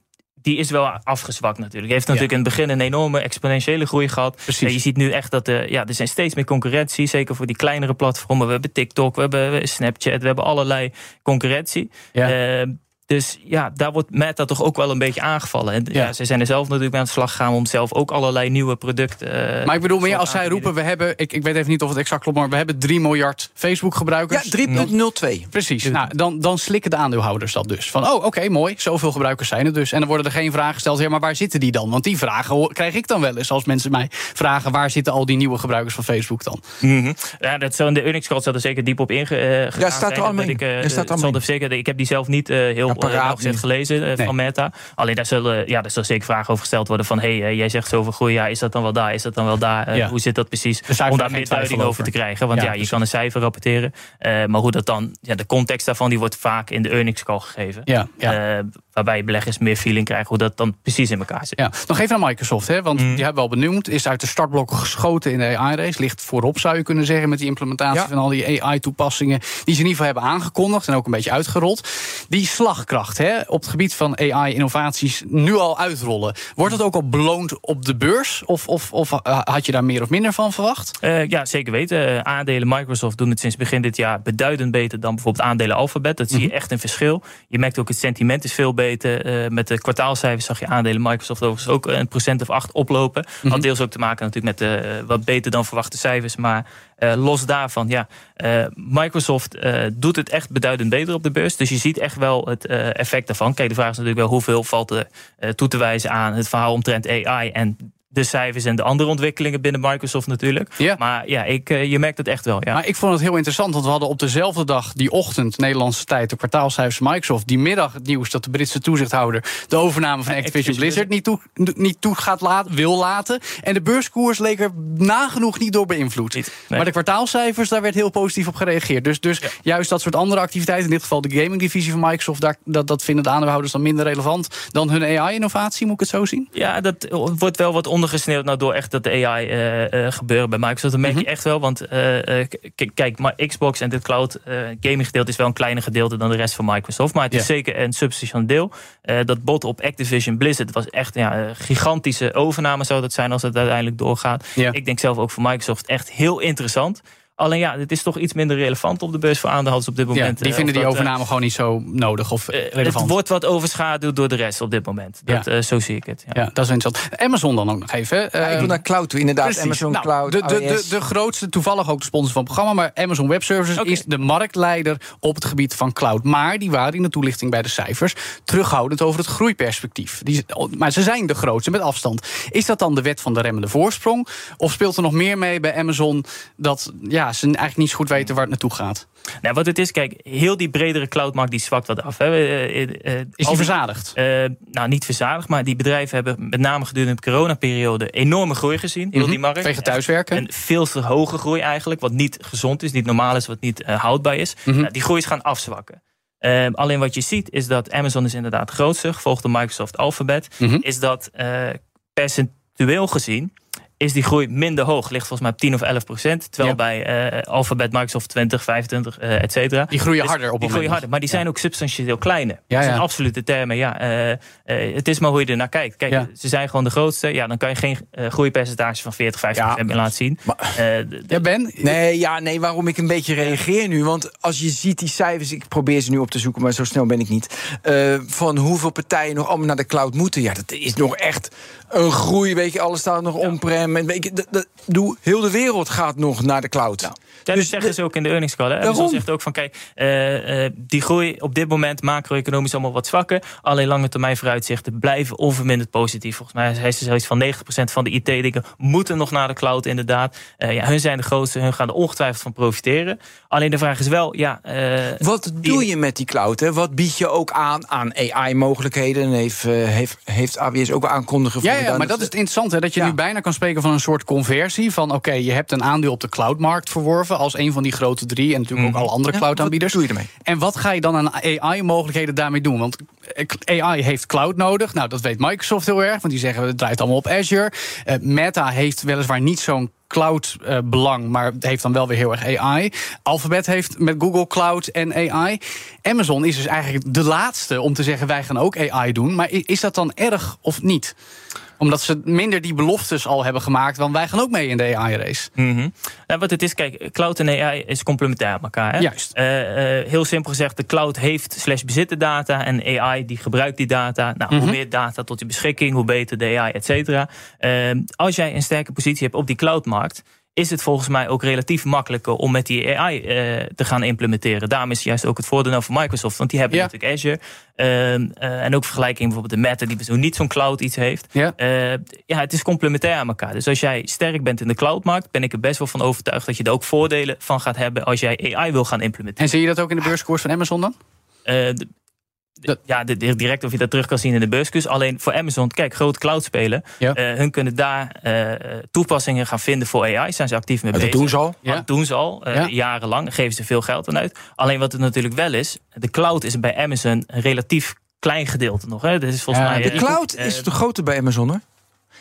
[SPEAKER 5] Die is wel afgezwakt natuurlijk. Heeft natuurlijk in het begin een enorme exponentiële groei gehad.
[SPEAKER 3] Precies.
[SPEAKER 5] En je ziet nu echt dat er, ja, er zijn steeds meer concurrentie. Zeker voor die kleinere platformen. We hebben TikTok, we hebben Snapchat, we hebben allerlei concurrentie.
[SPEAKER 3] Ja.
[SPEAKER 5] Eh, dus ja, daar wordt Meta toch ook wel een beetje aangevallen. En ja.
[SPEAKER 3] Ja.
[SPEAKER 5] ze zijn er zelf natuurlijk mee aan de slag gegaan om zelf ook allerlei nieuwe producten. eh,
[SPEAKER 3] Maar ik bedoel meer als zij roepen, we hebben, ik, ik weet even niet of het exact klopt, maar we hebben 3 miljard Facebook
[SPEAKER 4] Ja,
[SPEAKER 3] gebruikers.
[SPEAKER 4] 3.02.
[SPEAKER 3] Precies. Nou, dan, dan slikken de aandeelhouders dat dus. Van, oh, oké, mooi. Zoveel gebruikers zijn er dus. En dan worden er geen vragen gesteld. Ja, maar waar zitten die dan? Want die vragen krijg ik dan wel eens. Als mensen mij vragen, waar zitten al die nieuwe gebruikers van Facebook dan?
[SPEAKER 5] Mhm. Ja, dat zou in de earnings call zal er zeker diep op ingegaan
[SPEAKER 4] Ja, staat er allemaal
[SPEAKER 5] ik, eh,
[SPEAKER 4] Er staat
[SPEAKER 5] er zeker, ik heb die zelf niet eh, heel
[SPEAKER 4] Ja,
[SPEAKER 5] uh,
[SPEAKER 4] paraat
[SPEAKER 5] nauwgezet
[SPEAKER 4] niet.
[SPEAKER 5] gelezen eh,
[SPEAKER 3] Nee.
[SPEAKER 5] van Meta. Alleen daar zullen, ja, daar zullen zeker vragen over gesteld worden van... hey, eh, jij zegt zoveel groei, ja, is dat dan wel daar? Is dat dan wel daar? Eh,
[SPEAKER 3] Ja.
[SPEAKER 5] Hoe zit dat precies? Om daar meer duiding over te krijgen. Want
[SPEAKER 3] Ja,
[SPEAKER 5] ja, je
[SPEAKER 3] precies.
[SPEAKER 5] kan een cijfer rapporteren. eh, maar hoe dat dan, ja, de context daarvan... die wordt vaak in de earnings call gegeven.
[SPEAKER 3] Ja, ja.
[SPEAKER 5] Eh, waarbij beleggers meer feeling krijgen hoe dat dan precies in elkaar zit.
[SPEAKER 3] Ja, nog even naar Microsoft, hè, want die hebben we al benoemd. Is uit de startblokken geschoten in de AI-race. Ligt voorop, zou je kunnen zeggen, met die implementatie
[SPEAKER 4] Ja.
[SPEAKER 3] van al die AI-toepassingen. die ze in ieder geval hebben aangekondigd en ook een beetje uitgerold. Die slagkracht hè, op het gebied van AI-innovaties nu al uitrollen. Wordt dat ook al beloond op de beurs? Of, of, of had je daar meer of minder van verwacht?
[SPEAKER 5] Eh, ja, zeker weten. Eh, aandelen Microsoft doen het sinds begin dit jaar beduidend beter dan bijvoorbeeld aandelen Alphabet. Dat zie je echt een verschil. Je merkt ook het sentiment is veel beter. Eh, met de kwartaalcijfers zag je aandelen Microsoft overigens ook een procent of acht oplopen. Had deels ook te maken natuurlijk met de wat beter dan verwachte cijfers. Maar Eh, los daarvan, ja, eh, Microsoft eh, doet het echt beduidend beter op de beurs. Dus je ziet echt wel het eh, effect daarvan. Kijk, de vraag is natuurlijk wel hoeveel valt er eh, toe te wijzen aan het verhaal omtrent AI en de cijfers en de andere ontwikkelingen binnen Microsoft natuurlijk.
[SPEAKER 3] Ja.
[SPEAKER 5] Maar ja, ik, eh, je merkt het echt wel. Ja.
[SPEAKER 3] Maar ik vond het heel interessant, want we hadden op dezelfde dag, die ochtend, Nederlandse tijd, de kwartaalcijfers van Microsoft. Die middag het nieuws dat de Britse toezichthouder de overname van (laughs) Activision Blizzard niet toe, niet toe gaat laten, wil laten. En de beurskoers leek er nagenoeg niet door beïnvloed.
[SPEAKER 5] Niet, nee.
[SPEAKER 3] Maar de kwartaalcijfers, daar werd heel positief op gereageerd. Dus, dus juist dat soort andere activiteiten, in dit geval de gaming divisie van Microsoft, daar, dat, dat vinden de aandeelhouders dan minder relevant dan hun AI-innovatie, moet ik het zo zien?
[SPEAKER 5] Ja, dat wordt wel wat ondergesneeuwd nou door echt dat de AI eh, eh, gebeuren bij Microsoft. Dat merk je echt wel, want eh, kijk, maar Xbox en dit cloud gaming gedeelte is wel een kleiner gedeelte dan de rest van Microsoft. Maar het is zeker een substantieel deel. Dat bot op Activision Blizzard was echt ja, een gigantische overname zou dat zijn als het uiteindelijk doorgaat. Ik denk zelf ook voor Microsoft echt heel interessant. Alleen ja, het is toch iets minder relevant op de beurs voor aandeelhouders op dit
[SPEAKER 3] Ja,
[SPEAKER 5] moment.
[SPEAKER 3] die
[SPEAKER 5] eh,
[SPEAKER 3] vinden die
[SPEAKER 5] dat, eh,
[SPEAKER 3] overname gewoon niet zo nodig of
[SPEAKER 5] eh,
[SPEAKER 3] relevant.
[SPEAKER 5] het wordt wat overschaduwd door de rest op dit moment. Dat,
[SPEAKER 3] Ja.
[SPEAKER 5] eh, zo zie ik het. Ja.
[SPEAKER 3] Ja, dat is interessant. Amazon dan ook nog even.
[SPEAKER 4] Ja, ik
[SPEAKER 3] Ehm,
[SPEAKER 4] wil naar cloud toe, inderdaad.
[SPEAKER 3] Precies.
[SPEAKER 4] Amazon
[SPEAKER 3] Nou,
[SPEAKER 4] Cloud,
[SPEAKER 3] De, de, de, grootste, toevallig ook de sponsor van het programma, maar Amazon Web Services is de marktleider op het gebied van cloud. Maar die waren in de toelichting bij de cijfers terughoudend over het groeiperspectief. Die, maar ze zijn de grootste met afstand. Is dat dan de wet van de remmende voorsprong? Of speelt er nog meer mee bij Amazon dat ja, ze eigenlijk niet zo goed weten waar het naartoe gaat?
[SPEAKER 5] Nou, wat het is, kijk, heel die bredere cloudmarkt die zwakt wat af. Hè. Eh, eh, eh,
[SPEAKER 3] Is
[SPEAKER 5] al
[SPEAKER 3] die verzadigd?
[SPEAKER 5] nou, niet verzadigd, maar die bedrijven hebben met name gedurende de coronaperiode enorme groei gezien. Heel
[SPEAKER 3] Mhm.
[SPEAKER 5] die markt.
[SPEAKER 3] Vanwege thuiswerken?
[SPEAKER 5] Een veel te hoge groei eigenlijk, wat niet gezond is, niet normaal is, wat niet houdbaar is.
[SPEAKER 3] Mhm.
[SPEAKER 5] Nou, die groei is gaan afzwakken. Eh, alleen wat je ziet is dat Amazon is inderdaad grootste, gevolgd door Microsoft Alphabet.
[SPEAKER 3] Mhm.
[SPEAKER 5] Is dat eh, percentueel gezien is die groei minder hoog. Ligt volgens mij op 10 of 11 procent. Terwijl
[SPEAKER 3] Ja.
[SPEAKER 5] bij eh, Alphabet, Microsoft 20, 25, eh et cetera.
[SPEAKER 3] Die groeien
[SPEAKER 5] Dus
[SPEAKER 3] harder op
[SPEAKER 5] Die groeien harder, maar die zijn ook substantieel kleiner.
[SPEAKER 3] Ja,
[SPEAKER 5] dat
[SPEAKER 3] ja.
[SPEAKER 5] zijn absolute termen. Ja, eh, eh, het is maar hoe je er naar kijkt. Kijk,
[SPEAKER 3] Ja.
[SPEAKER 5] ze zijn gewoon de grootste. Ja, dan kan je geen groeipercentage van 40, 50
[SPEAKER 4] Ja.
[SPEAKER 5] procent meer laten zien.
[SPEAKER 4] Maar-
[SPEAKER 3] Ja, Ben?
[SPEAKER 4] Nee, ja, nee, waarom ik een beetje reageer nu. Want als je ziet die cijfers, ik probeer ze nu op te zoeken, maar zo snel ben ik niet. eh, van hoeveel partijen nog allemaal naar de cloud moeten. Ja, dat is nog echt een groei. Weet je, alles staat nog on-prem. Dat, doe, heel de wereld gaat nog naar de cloud.
[SPEAKER 5] Dat
[SPEAKER 4] Dus
[SPEAKER 5] zeggen ze ook in de earnings call. Hè?
[SPEAKER 4] Daarom.
[SPEAKER 5] Amazon zegt ook van, kijk, eh, eh, die groei op dit moment macro-economisch allemaal wat zwakker. Alleen lange termijn vooruitzichten blijven onverminderd positief. Volgens mij hij is er zoiets van 90% van de IT-dingen moeten nog naar de cloud inderdaad. Eh, ja, hun zijn de grootste, hun gaan er ongetwijfeld van profiteren. Alleen de vraag is wel, ja... eh,
[SPEAKER 4] Wat doe je met die cloud? Hè? Wat bied je ook aan aan AI-mogelijkheden? En heeft, heeft, heeft AWS ook aankondigen
[SPEAKER 3] Ja, ja, maar dat is het interessante. hè, Dat je
[SPEAKER 4] Ja.
[SPEAKER 3] nu bijna kan spreken van een soort conversie. Van oké, je hebt een aandeel op de cloudmarkt verworven. Als een van die grote drie. En natuurlijk ook alle andere
[SPEAKER 4] Ja,
[SPEAKER 3] cloudaanbieders.
[SPEAKER 4] doe je ermee?
[SPEAKER 3] En wat ga je dan aan AI-mogelijkheden daarmee doen? Want AI heeft cloud nodig. Nou, dat weet Microsoft heel erg. Want die zeggen het draait allemaal op Azure. Eh, Meta heeft weliswaar niet zo'n cloud-belang, maar het heeft dan wel weer heel erg AI. Alphabet heeft met Google Cloud en AI. Amazon is dus eigenlijk de laatste om te zeggen: wij gaan ook AI doen. Maar is dat dan erg of niet? Omdat ze minder die beloftes al hebben gemaakt, want wij gaan ook mee in de AI-race.
[SPEAKER 5] Mhm. Nou, wat het is, kijk, cloud en AI is complementair aan elkaar. Hè?
[SPEAKER 3] Juist.
[SPEAKER 5] Eh, eh, heel simpel gezegd, de cloud heeft slash bezit de data en AI die gebruikt die data. Nou,
[SPEAKER 3] Mhm.
[SPEAKER 5] hoe meer data tot je beschikking, hoe beter de AI, et cetera. Eh, als jij een sterke positie hebt op die cloudmarkt, is het volgens mij ook relatief makkelijker om met die AI eh, te gaan implementeren. Daarom is juist ook het voordeel nou voor Microsoft, want die hebben
[SPEAKER 3] Ja.
[SPEAKER 5] natuurlijk Azure. Ehm, eh, en ook vergelijking bijvoorbeeld de Meta, die zo niet zo'n cloud iets heeft.
[SPEAKER 3] Ja.
[SPEAKER 5] Eh, ja, het is complementair aan elkaar. Dus als jij sterk bent in de cloudmarkt, ben ik er best wel van overtuigd dat je er ook voordelen van gaat hebben als jij AI wil gaan implementeren.
[SPEAKER 3] En zie je dat ook in de beurskoers van Amazon dan? Dat-
[SPEAKER 5] ja, direct of je dat terug kan zien in de beurskus. Alleen voor Amazon, kijk, grote cloud spelen.
[SPEAKER 3] Ja.
[SPEAKER 5] eh, hun kunnen daar eh, toepassingen gaan vinden voor AI. Zijn ze actief mee
[SPEAKER 4] Maar dat
[SPEAKER 5] bezig.
[SPEAKER 4] doen ze al.
[SPEAKER 3] Ja.
[SPEAKER 5] Dat doen ze al, eh,
[SPEAKER 3] Ja.
[SPEAKER 5] jarenlang. Geven ze veel geld aan uit. Alleen wat het natuurlijk wel is, de cloud is bij Amazon een relatief klein gedeelte nog. Hè. Dat is volgens
[SPEAKER 3] Ja,
[SPEAKER 5] mij,
[SPEAKER 4] De cloud is de grote bij Amazon, hoor.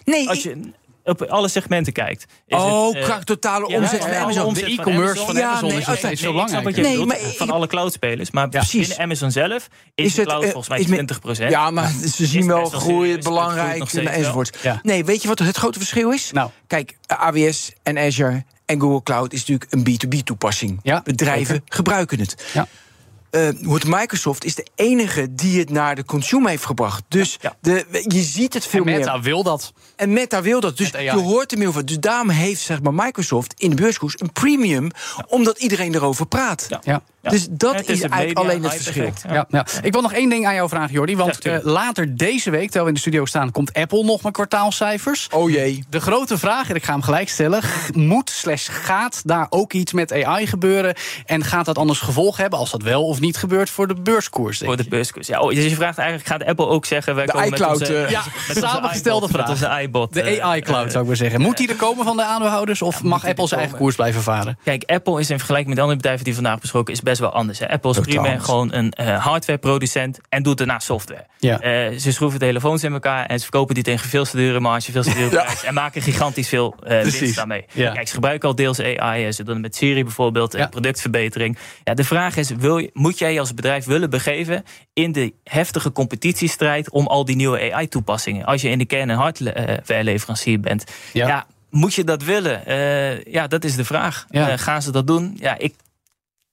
[SPEAKER 4] Nee,
[SPEAKER 5] als je op alle segmenten kijkt. Is
[SPEAKER 4] oh,
[SPEAKER 5] het, eh,
[SPEAKER 4] kracht totale
[SPEAKER 5] ja,
[SPEAKER 4] omzet
[SPEAKER 5] ja,
[SPEAKER 4] van
[SPEAKER 5] ja,
[SPEAKER 4] Amazon.
[SPEAKER 5] omzet
[SPEAKER 3] De
[SPEAKER 5] van
[SPEAKER 3] e-commerce
[SPEAKER 5] Amazon.
[SPEAKER 3] van
[SPEAKER 4] Ja,
[SPEAKER 3] Amazon
[SPEAKER 4] nee,
[SPEAKER 3] is steeds veel
[SPEAKER 5] Nee, ik snap
[SPEAKER 3] belangrijker.
[SPEAKER 5] wat je
[SPEAKER 4] Nee,
[SPEAKER 5] van alle cloudspelers. Maar
[SPEAKER 4] precies.
[SPEAKER 5] binnen Amazon zelf is,
[SPEAKER 4] Is
[SPEAKER 5] de
[SPEAKER 4] het,
[SPEAKER 5] cloud
[SPEAKER 4] eh,
[SPEAKER 5] volgens mij
[SPEAKER 4] is met-
[SPEAKER 5] 20%
[SPEAKER 4] Ja, maar (laughs) ze zien wel
[SPEAKER 5] best wel
[SPEAKER 4] groei,
[SPEAKER 5] serieus. Het groeit
[SPEAKER 4] belangrijk
[SPEAKER 5] wel.
[SPEAKER 4] enzovoort.
[SPEAKER 3] Ja.
[SPEAKER 4] Nee, weet je wat het grote verschil is?
[SPEAKER 3] Nou.
[SPEAKER 4] Kijk, AWS en Azure en Google Cloud is natuurlijk een B2B-toepassing.
[SPEAKER 3] Ja,
[SPEAKER 4] Bedrijven
[SPEAKER 3] zeker.
[SPEAKER 4] gebruiken het.
[SPEAKER 3] Ja.
[SPEAKER 4] Uh, hoe het Microsoft is de enige die het naar de consumer heeft gebracht. Dus De, je ziet het veel
[SPEAKER 3] en Meta
[SPEAKER 4] meer.
[SPEAKER 3] wil dat.
[SPEAKER 4] En Meta wil dat. Dus je hoort er meer over. Dus daarom heeft zeg maar, Microsoft in de beurskoers een premium, omdat iedereen erover praat.
[SPEAKER 3] Ja.
[SPEAKER 4] Dus dat is, eigenlijk alleen het verschil.
[SPEAKER 3] Ja, ja. Ik wil nog één ding aan jou vragen, Jordi. Want uh, later deze week, terwijl we in de studio staan, komt Apple nog met kwartaalcijfers.
[SPEAKER 4] Oh jee.
[SPEAKER 3] De grote vraag, en ik ga hem gelijk stellen: moet slash gaat daar ook iets met AI gebeuren? En gaat dat anders gevolgen hebben als dat wel of niet gebeurt voor de beurskoers?
[SPEAKER 5] Voor de beurskoers. Ja, oh, dus je vraagt eigenlijk: gaat Apple ook zeggen: wij
[SPEAKER 4] de
[SPEAKER 5] komen met onze,
[SPEAKER 4] uh,
[SPEAKER 3] ja, (laughs)
[SPEAKER 5] met
[SPEAKER 3] samengestelde vraag.
[SPEAKER 5] Met onze iBot.
[SPEAKER 3] De AI-cloud zou ik maar zeggen. Moet die er komen van de aandeelhouders of mag Apple zijn eigen koers blijven varen?
[SPEAKER 5] Kijk, Apple is in vergelijking met andere bedrijven die vandaag besproken is best wel anders. Hè. Apple is primair gewoon een uh, hardwareproducent en doet daarna software.
[SPEAKER 3] Ja.
[SPEAKER 5] Uh, ze schroeven telefoons in elkaar en ze verkopen die tegen veel te dure marge, veel te dure (laughs) prijs en maken gigantisch veel uh, winst daarmee.
[SPEAKER 3] Ja.
[SPEAKER 5] Kijk, ze gebruiken al deels AI, ze doen het met Siri bijvoorbeeld, ja. productverbetering. Ja, de vraag is, wil je, moet jij als bedrijf willen begeven in de heftige competitiestrijd om al die nieuwe AI-toepassingen? Als je in de kern een hardwareleverancier bent,
[SPEAKER 3] ja.
[SPEAKER 5] ja. moet je dat willen? Uh, ja, dat is de vraag.
[SPEAKER 3] Ja.
[SPEAKER 5] Uh, gaan ze dat doen? Ja, ik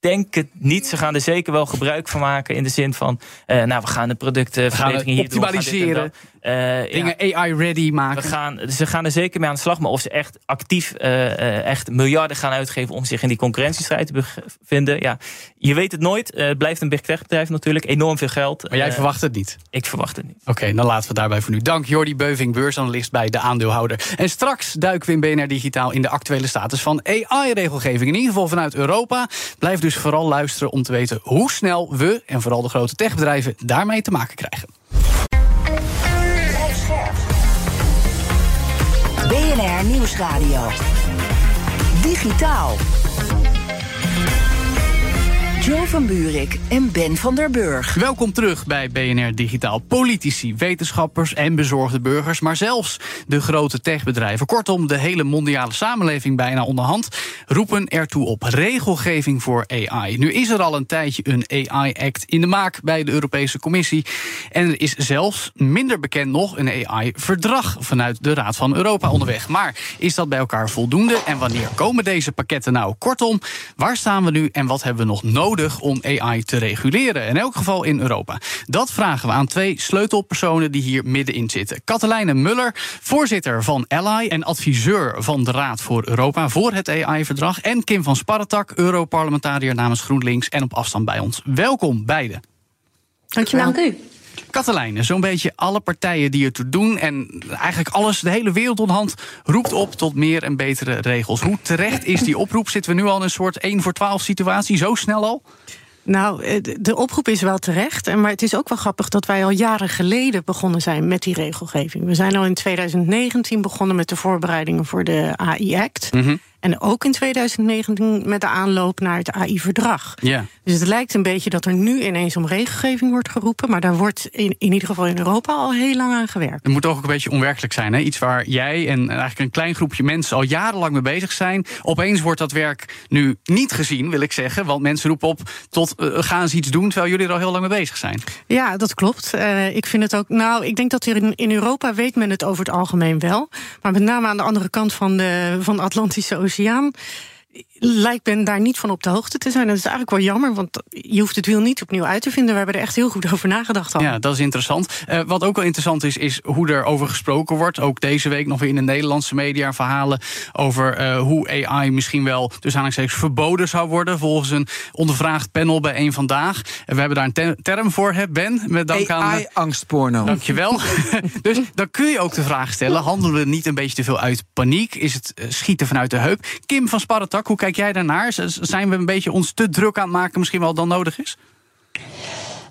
[SPEAKER 5] denk het niet. Ze gaan er zeker wel gebruik van maken in de zin van, uh, nou, we gaan de productverbetering hier
[SPEAKER 3] optimaliseren.
[SPEAKER 5] Doen, uh,
[SPEAKER 3] dingen ja, AI-ready maken.
[SPEAKER 5] We gaan, ze gaan er zeker mee aan de slag. Maar of ze echt actief uh, echt miljarden gaan uitgeven om zich in die concurrentiestrijd te bevinden. Ja, je weet het nooit. Het blijft een big tech bedrijf natuurlijk. Enorm veel geld.
[SPEAKER 3] Maar jij verwacht het niet?
[SPEAKER 5] Ik verwacht het niet.
[SPEAKER 3] Oké, okay, dan laten we het daarbij voor nu. Dank Jordi Beuving, beursanalist bij de aandeelhouder. En straks duiken we in BNR Digitaal in de actuele status van AI-regelgeving. In ieder geval vanuit Europa. Blijf dus vooral luisteren om te weten hoe snel we, en vooral de grote techbedrijven, daarmee te maken krijgen.
[SPEAKER 2] BNR Nieuwsradio. Digitaal. Joe van Buurik en Ben van der Burg.
[SPEAKER 3] Welkom terug bij BNR Digitaal. Politici, wetenschappers en bezorgde burgers, maar zelfs de grote techbedrijven. Kortom, de hele mondiale samenleving bijna onderhand roepen ertoe op regelgeving voor AI. Nu is er al een tijdje een AI-act in de maak bij de Europese Commissie. En er is zelfs, minder bekend nog, een AI-verdrag vanuit de Raad van Europa onderweg. Maar is dat bij elkaar voldoende? En wanneer komen deze pakketten nou? Kortom, waar staan we nu en wat hebben we nog nodig? Om AI te reguleren. In elk geval in Europa. Dat vragen we aan twee sleutelpersonen die hier middenin zitten. Katelijne Muller, voorzitter van Ally en adviseur van de Raad voor Europa voor het AI-verdrag. En Kim van Sparretak, Europarlementariër namens GroenLinks en op afstand bij ons. Welkom beiden.
[SPEAKER 6] Dankjewel. Dank u.
[SPEAKER 3] Katelijne, zo'n beetje alle partijen die ertoe doen en eigenlijk alles, de hele wereld onderhand, roept op tot meer en betere regels. Hoe terecht is die oproep? Zitten we nu al in een soort 1 voor 12 situatie, zo snel al?
[SPEAKER 6] Nou, de oproep is wel terecht. Maar het is ook wel grappig dat wij al jaren geleden begonnen zijn met die regelgeving. We zijn al in 2019 begonnen met de voorbereidingen voor de AI-act.
[SPEAKER 3] Mm -hmm.
[SPEAKER 6] En ook in 2019 met de aanloop naar het AI-verdrag.
[SPEAKER 3] Ja.
[SPEAKER 6] Dus het lijkt een beetje dat er nu ineens om regelgeving wordt geroepen. Maar daar wordt in, in ieder geval in Europa al heel lang aan gewerkt.
[SPEAKER 3] Het moet toch ook een beetje onwerkelijk zijn. Hè? Iets waar jij en eigenlijk een klein groepje mensen al jarenlang mee bezig zijn. Opeens wordt dat werk nu niet gezien, wil ik zeggen. Want mensen roepen op tot uh, gaan ze iets doen terwijl jullie er al heel lang mee bezig zijn.
[SPEAKER 6] Ja, dat klopt. Uh, ik vind het ook. Nou, ik denk dat er in, in Europa weet men het over het algemeen wel. Maar met name aan de andere kant van de, van de Atlantische Oceaan oceaan lijkt men daar niet van op de hoogte te zijn. Dat is eigenlijk wel jammer, want je hoeft het wiel niet opnieuw uit te vinden. We hebben er echt heel goed over nagedacht al.
[SPEAKER 3] Ja, dat is interessant. Uh, wat ook wel interessant is, is hoe er over gesproken wordt. Ook deze week nog weer in de Nederlandse media verhalen over uh, hoe AI misschien wel, dus aanhalingstekens, verboden zou worden. Volgens een ondervraagd panel bij één vandaag. En we hebben daar een ter term voor, hè, Ben. Met dank aan.
[SPEAKER 4] AI-angstporno.
[SPEAKER 3] Dankjewel. (laughs) dus dan kun je ook de vraag stellen: handelen we niet een beetje te veel uit paniek? Is het uh, schieten vanuit de heup? Kim van Sparretak, hoe kijk jij daarnaar? Zijn we een beetje ons te druk aan het maken, misschien wel dan nodig is?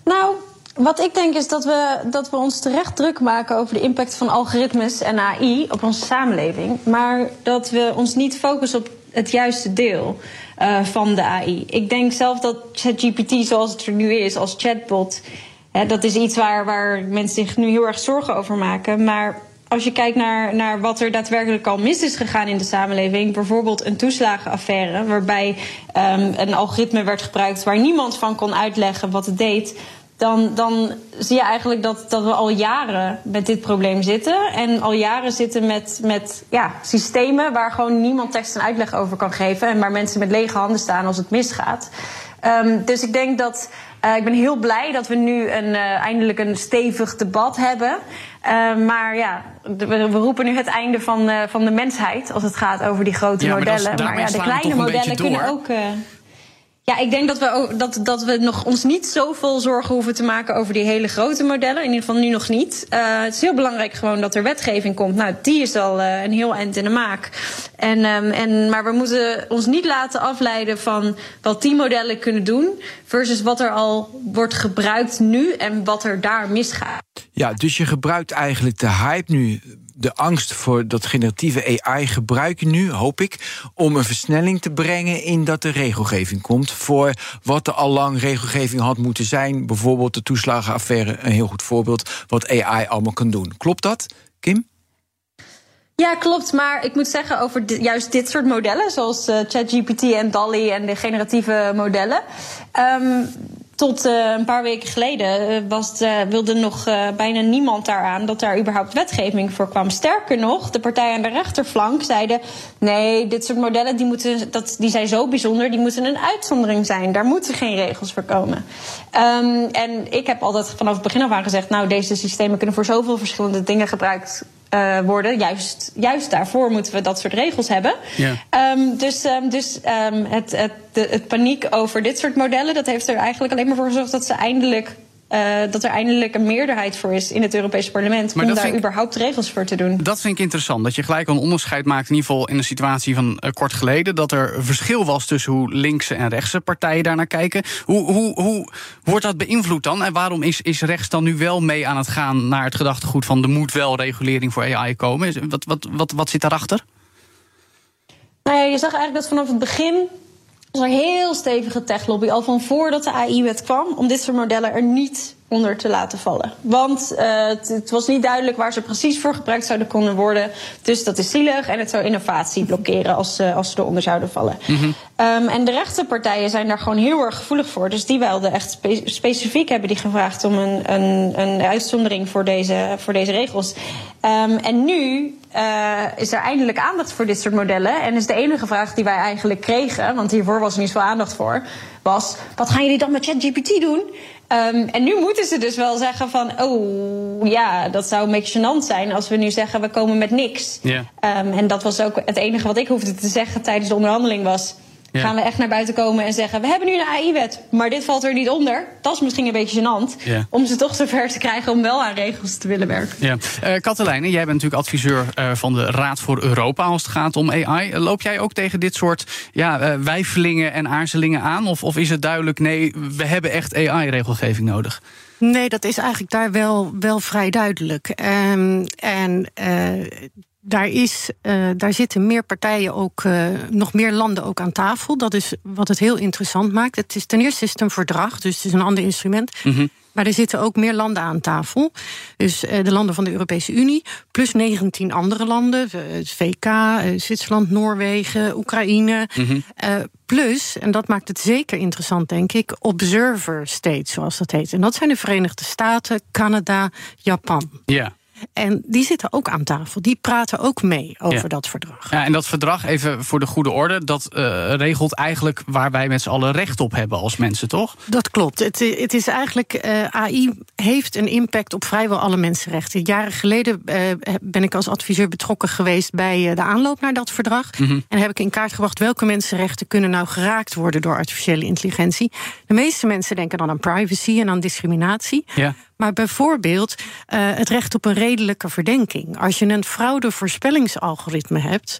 [SPEAKER 7] Nou, wat ik denk is dat we, dat we ons terecht druk maken over de impact van algoritmes en AI op onze samenleving. Maar dat we ons niet focussen op het juiste deel uh, van de AI. Ik denk zelf dat ChatGPT zoals het er nu is, als chatbot. Hè, dat is iets waar, waar mensen zich nu heel erg zorgen over maken. Maar als je kijkt naar, naar wat er daadwerkelijk al mis is gegaan in de samenleving, bijvoorbeeld een toeslagenaffaire, waarbij um, een algoritme werd gebruikt waar niemand van kon uitleggen wat het deed. Dan, dan zie je eigenlijk dat, dat we al jaren met dit probleem zitten. En al jaren zitten met, met ja, systemen waar gewoon niemand tekst en uitleg over kan geven. En waar mensen met lege handen staan als het misgaat. Um, dus ik denk dat ik ben heel blij dat we nu een, eindelijk een stevig debat hebben. Maar ja, we, we, roepen nu het einde van, van de mensheid als het gaat over die grote
[SPEAKER 3] ja,
[SPEAKER 7] modellen.
[SPEAKER 3] Maar,
[SPEAKER 7] maar ja, de kleine modellen kunnen ook. Ja, ik denk dat we, dat, dat we nog ons niet zoveel zorgen hoeven te maken over die hele grote modellen. In ieder geval nu nog niet. Uh, het is heel belangrijk gewoon dat er wetgeving komt. Nou, die is al uh, een heel eind in de maak. En, um, en, maar we moeten ons niet laten afleiden van wat die modellen kunnen doen. Versus wat er al wordt gebruikt nu en wat er daar misgaat.
[SPEAKER 4] Ja, dus je gebruikt eigenlijk de hype nu de angst voor dat generatieve AI gebruiken nu, hoop ik, om een versnelling te brengen in dat de regelgeving komt voor wat er al lang regelgeving had moeten zijn. Bijvoorbeeld de toeslagenaffaire, een heel goed voorbeeld, wat AI allemaal kan doen. Klopt dat, Kim?
[SPEAKER 7] Ja, klopt. Maar ik moet zeggen over juist dit soort modellen, zoals uh, ChatGPT en DALI en de generatieve modellen. Um, tot uh, een paar weken geleden was uh, wilde nog bijna niemand daaraan dat daar überhaupt wetgeving voor kwam. Sterker nog, de partijen aan de rechterflank zeiden: nee, dit soort modellen die moeten, dat, die zijn zo bijzonder, die moeten een uitzondering zijn. Daar moeten geen regels voor komen. Um, en ik heb altijd vanaf het begin af aan gezegd: nou, deze systemen kunnen voor zoveel verschillende dingen gebruikt uh, worden. Juist, juist daarvoor moeten we dat soort regels hebben. Ja. Um, dus um, dus um, het, het, de, het paniek over dit soort modellen, dat heeft er eigenlijk alleen maar voor gezorgd dat ze eindelijk uh, dat er eindelijk een meerderheid voor is in het Europese parlement maar om daar überhaupt regels voor te doen.
[SPEAKER 3] Dat vind ik interessant. Dat je gelijk een onderscheid maakt, in ieder geval in een situatie van uh, kort geleden, dat er verschil was tussen hoe linkse en rechtse partijen daarnaar kijken. Hoe, hoe, hoe wordt dat beïnvloed dan? En waarom is, is rechts dan nu wel mee aan het gaan naar het gedachtegoed van er moet wel regulering voor AI komen? Wat, wat, wat, wat zit daarachter?
[SPEAKER 7] Nou ja, je zag eigenlijk dat vanaf het begin was er heel stevige techlobby al van voordat de AI-wet kwam om dit soort modellen er niet onder te laten vallen. Want uh, het, het, was niet duidelijk waar ze precies voor gebruikt zouden kunnen worden. Dus dat is zielig en het zou innovatie blokkeren als, uh, als ze eronder zouden vallen. Mm -hmm. um, en de rechtse partijen zijn daar gewoon heel erg gevoelig voor. Dus die wilden echt spe specifiek hebben die gevraagd om een, een, een uitzondering voor deze, voor deze regels. Um, en nu uh, is er eindelijk aandacht voor dit soort modellen. En is de enige vraag die wij eigenlijk kregen, want hiervoor was er niet zoveel aandacht voor, was: wat gaan jullie dan met ChatGPT doen? Um, en nu moeten ze dus wel zeggen van, oh ja, dat zou een beetje gênant zijn als we nu zeggen we komen met niks. Yeah. Um, en dat was ook het enige wat ik hoefde te zeggen tijdens de onderhandeling was. Ja. Gaan we echt naar buiten komen en zeggen: We hebben nu een AI-wet, maar dit valt er niet onder. Dat is misschien een beetje gênant. Ja. Om ze toch zover te krijgen om wel aan regels te willen werken.
[SPEAKER 3] Ja. Uh, Katelijne, jij bent natuurlijk adviseur uh, van de Raad voor Europa als het gaat om AI. Loop jij ook tegen dit soort ja, uh, wijfelingen en aarzelingen aan? Of, of is het duidelijk: nee, we hebben echt AI-regelgeving nodig?
[SPEAKER 6] Nee, dat is eigenlijk daar wel, wel vrij duidelijk. Um, en uh, daar, is, uh, daar zitten meer partijen ook, uh, nog meer landen ook aan tafel. Dat is wat het heel interessant maakt. Het is ten eerste is het een verdrag, dus het is een ander instrument. Mm -hmm. Maar er zitten ook meer landen aan tafel. Dus uh, de landen van de Europese Unie, plus 19 andere landen. Het VK, Zwitserland, Noorwegen, Oekraïne. Mm -hmm. plus, en dat maakt het zeker interessant, denk ik, observer states, zoals dat heet. En dat zijn de Verenigde Staten, Canada, Japan.
[SPEAKER 3] Ja. Yeah.
[SPEAKER 6] En die zitten ook aan tafel. Die praten ook mee over ja. dat verdrag.
[SPEAKER 3] Ja, en dat verdrag, even voor de goede orde, dat uh, regelt eigenlijk waar wij met z'n allen recht op hebben als mensen, toch?
[SPEAKER 6] Dat klopt. Het, het is eigenlijk, uh, AI heeft een impact op vrijwel alle mensenrechten. Jaren geleden uh, ben ik als adviseur betrokken geweest bij de aanloop naar dat verdrag. Mm -hmm. En heb ik in kaart gebracht welke mensenrechten kunnen nou geraakt worden door artificiële intelligentie. De meeste mensen denken dan aan privacy en aan discriminatie. Ja. Maar bijvoorbeeld het recht op een redelijke verdenking. Als je een fraudevoorspellingsalgoritme hebt.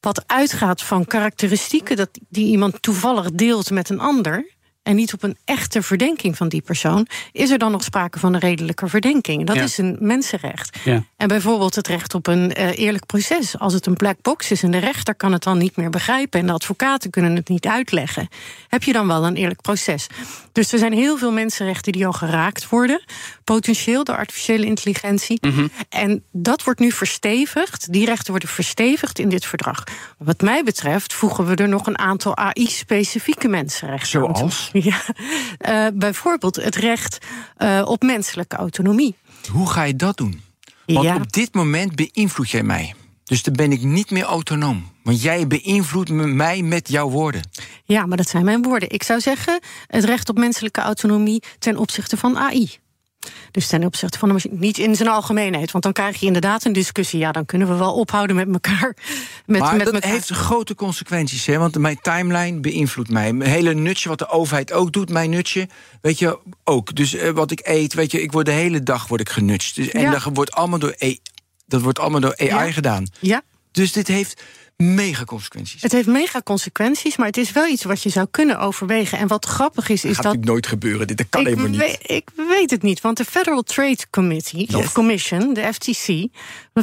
[SPEAKER 6] wat uitgaat van karakteristieken dat die iemand toevallig deelt met een ander en niet op een echte verdenking van die persoon, is er dan nog sprake van een redelijke verdenking. Dat ja. is een mensenrecht. Ja. En bijvoorbeeld het recht op een uh, eerlijk proces. Als het een black box is en de rechter kan het dan niet meer begrijpen en de advocaten kunnen het niet uitleggen, heb je dan wel een eerlijk proces. Dus er zijn heel veel mensenrechten die al geraakt worden, potentieel door artificiële intelligentie. Mm -hmm. En dat wordt nu verstevigd. Die rechten worden verstevigd in dit verdrag. Wat mij betreft voegen we er nog een aantal AI-specifieke mensenrechten
[SPEAKER 4] Zoals? (laughs)
[SPEAKER 6] Ja, uh, bijvoorbeeld het recht uh, op menselijke autonomie.
[SPEAKER 4] Hoe ga je dat doen? Want ja. op dit moment beïnvloed jij mij. Dus dan ben ik niet meer autonoom. Want jij beïnvloedt me- mij met jouw woorden.
[SPEAKER 6] Ja, maar dat zijn mijn woorden. Ik zou zeggen, het recht op menselijke autonomie ten opzichte van AI. Dus ten opzichte van de machine. Niet in zijn algemeenheid. Want dan krijg je inderdaad een discussie. Ja, dan kunnen we wel ophouden met elkaar. (laughs) Met,
[SPEAKER 4] maar
[SPEAKER 6] met
[SPEAKER 4] dat
[SPEAKER 6] elkaar.
[SPEAKER 4] heeft grote consequenties. Hè? Want mijn timeline beïnvloedt mij. Mijn hele nutje, wat de overheid ook doet, mijn nutje, weet je, ook. Dus eh, wat ik eet, weet je, ik word de hele dag word ik genutcht. Dus, en
[SPEAKER 6] Ja.
[SPEAKER 4] dat wordt allemaal door, AI dat wordt allemaal door AI
[SPEAKER 6] Ja.
[SPEAKER 4] gedaan.
[SPEAKER 6] Ja,
[SPEAKER 4] Dus dit heeft mega consequenties.
[SPEAKER 6] het heeft mega consequenties. Maar het is wel iets wat je zou kunnen overwegen. En wat grappig is,
[SPEAKER 4] Dat
[SPEAKER 6] is
[SPEAKER 4] gaat
[SPEAKER 6] dat.
[SPEAKER 4] natuurlijk nooit gebeuren. Dit dat kan
[SPEAKER 6] ik,
[SPEAKER 4] helemaal niet.
[SPEAKER 6] weet, ik weet het niet, want de Federal Trade Committee, of Commission, de FTC,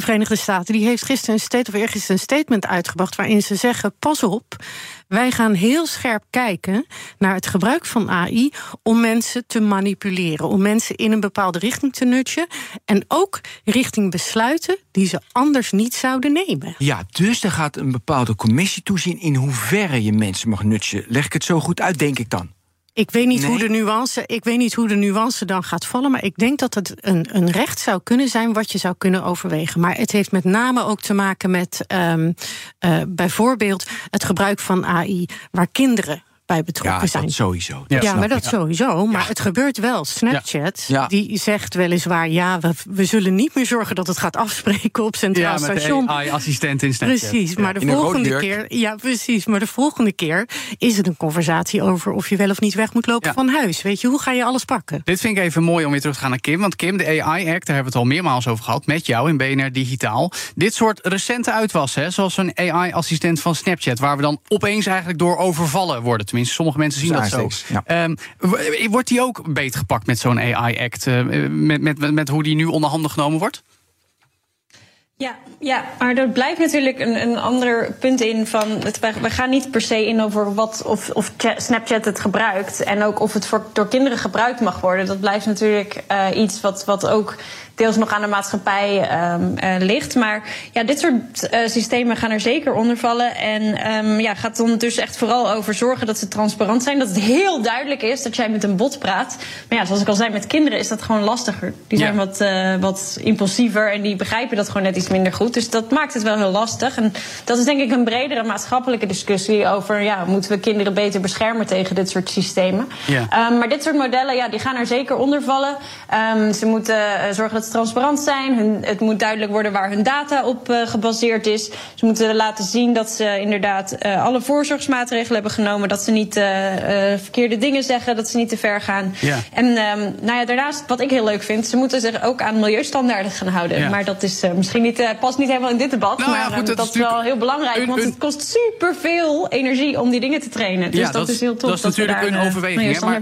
[SPEAKER 6] de Verenigde Staten, die heeft gisteren een state een statement uitgebracht waarin ze zeggen: pas op, wij gaan heel scherp kijken naar het gebruik van AI om mensen te manipuleren, om mensen in een bepaalde richting te nudgen en ook richting besluiten die ze anders niet zouden nemen.
[SPEAKER 4] Ja, dus er gaat een bepaalde commissie toezien in hoeverre je mensen mag nutchen. Leg ik het zo goed uit, denk ik dan.
[SPEAKER 6] Ik weet niet
[SPEAKER 4] Nee.
[SPEAKER 6] hoe de nuance, ik weet niet hoe de nuance dan gaat vallen, maar ik denk dat het een, een recht zou kunnen zijn wat je zou kunnen overwegen. Maar het heeft met name ook te maken met ehm, eh, bijvoorbeeld het gebruik van AI waar kinderen bij betrokken
[SPEAKER 4] Ja,
[SPEAKER 6] zijn.
[SPEAKER 4] dat sowieso.
[SPEAKER 6] Ja, maar
[SPEAKER 4] ik.
[SPEAKER 6] dat sowieso. Maar het gebeurt wel. Snapchat,
[SPEAKER 4] Ja.
[SPEAKER 6] die zegt weliswaar... ja, we, we zullen niet meer zorgen dat het gaat afspreken op Centraal
[SPEAKER 3] Ja, met
[SPEAKER 6] Station.
[SPEAKER 3] AI-assistent in Snapchat.
[SPEAKER 6] Precies, maar de
[SPEAKER 4] in een
[SPEAKER 6] volgende keer. Ja, precies. Maar de volgende keer is het een conversatie over of je wel of niet weg moet lopen
[SPEAKER 3] Ja.
[SPEAKER 6] van huis. Weet je, hoe ga je alles pakken?
[SPEAKER 3] Dit vind ik even mooi om weer terug te gaan naar Kim. Want Kim, de AI-act, daar hebben we het al meermaals over gehad... met jou in BNR Digitaal. Dit soort recente uitwassen, zoals zo'n AI-assistent van Snapchat... waar we dan opeens eigenlijk door overvallen worden. Tenminste, sommige mensen zien dat zo.
[SPEAKER 4] Ja.
[SPEAKER 3] Ehm, wordt die ook beetgepakt met zo'n AI-act? eh, met, met, met, met hoe die nu onder handen genomen wordt?
[SPEAKER 7] Ja, ja, maar er blijft natuurlijk een, een ander punt in van het, wij gaan niet per se in over wat of, of Cha- Snapchat het gebruikt en ook of het voor, door kinderen gebruikt mag worden. Dat blijft natuurlijk eh, iets wat, wat ook deels nog aan de maatschappij ehm, eh, ligt. Maar ja, dit soort eh, systemen gaan er zeker onder vallen. En ehm, ja, gaat dan dus echt vooral over zorgen dat ze transparant zijn. Dat het heel duidelijk is dat jij met een bot praat. Maar ja, zoals ik al zei, met kinderen is dat gewoon lastiger. Die zijn
[SPEAKER 3] Ja.
[SPEAKER 7] wat, eh, wat impulsiever en die begrijpen dat gewoon net iets minder goed. Dus dat maakt het wel heel lastig. En dat is denk ik een bredere maatschappelijke discussie over... Ja, moeten we kinderen beter beschermen tegen dit soort systemen.
[SPEAKER 3] Ja.
[SPEAKER 7] Ehm, maar dit soort modellen, ja, die gaan er zeker onder vallen. Ze moeten zorgen dat ze transparant zijn. Hun, het moet duidelijk worden waar hun data op eh, gebaseerd is. Ze moeten laten zien dat ze inderdaad eh, alle voorzorgsmaatregelen hebben genomen. Dat ze niet eh, verkeerde dingen zeggen, dat ze niet te ver gaan.
[SPEAKER 3] Ja.
[SPEAKER 7] En ehm, nou ja, daarnaast, wat ik heel leuk vind, ze moeten zich ook aan milieustandaarden gaan houden.
[SPEAKER 3] Ja.
[SPEAKER 7] Maar dat is misschien niet, past niet helemaal in dit debat.
[SPEAKER 3] Nou ja,
[SPEAKER 7] maar
[SPEAKER 3] goed,
[SPEAKER 7] ehm,
[SPEAKER 3] dat
[SPEAKER 7] dat,
[SPEAKER 3] is
[SPEAKER 7] wel heel belangrijk.
[SPEAKER 3] een-
[SPEAKER 7] want het kost superveel energie om die dingen te trainen. Dus
[SPEAKER 3] Ja,
[SPEAKER 7] dat, is heel tof.
[SPEAKER 3] Dat is natuurlijk
[SPEAKER 7] we daar,
[SPEAKER 3] een overweging. hè, maar,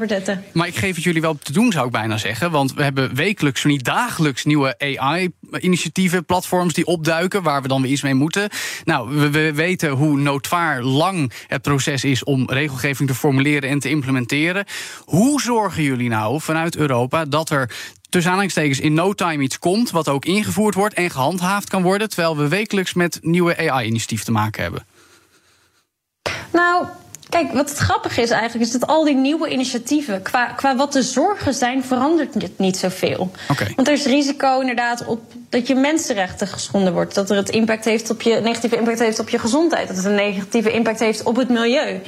[SPEAKER 3] maar ik geef het jullie wel te doen, zou ik bijna zeggen. Want we hebben wekelijks, zo niet dagelijks, nieuwe AI-initiatieven, platforms die opduiken, waar we dan weer iets mee moeten. Nou, we, we weten hoe noodvaar lang het proces is om regelgeving te formuleren en te implementeren. Hoe zorgen jullie nou vanuit Europa dat er tussen aanhalingstekens in no time iets komt, wat ook ingevoerd wordt en gehandhaafd kan worden, terwijl we wekelijks met nieuwe AI-initiatieven te maken hebben?
[SPEAKER 7] Nou, kijk, wat het grappige is eigenlijk, is dat al die nieuwe initiatieven, qua, qua wat de zorgen zijn, verandert het niet zoveel.
[SPEAKER 3] Oké.
[SPEAKER 7] Want er is risico inderdaad op dat je mensenrechten geschonden wordt. Dat er het impact heeft op je, negatieve impact heeft op je gezondheid. Dat het een negatieve impact heeft op het milieu.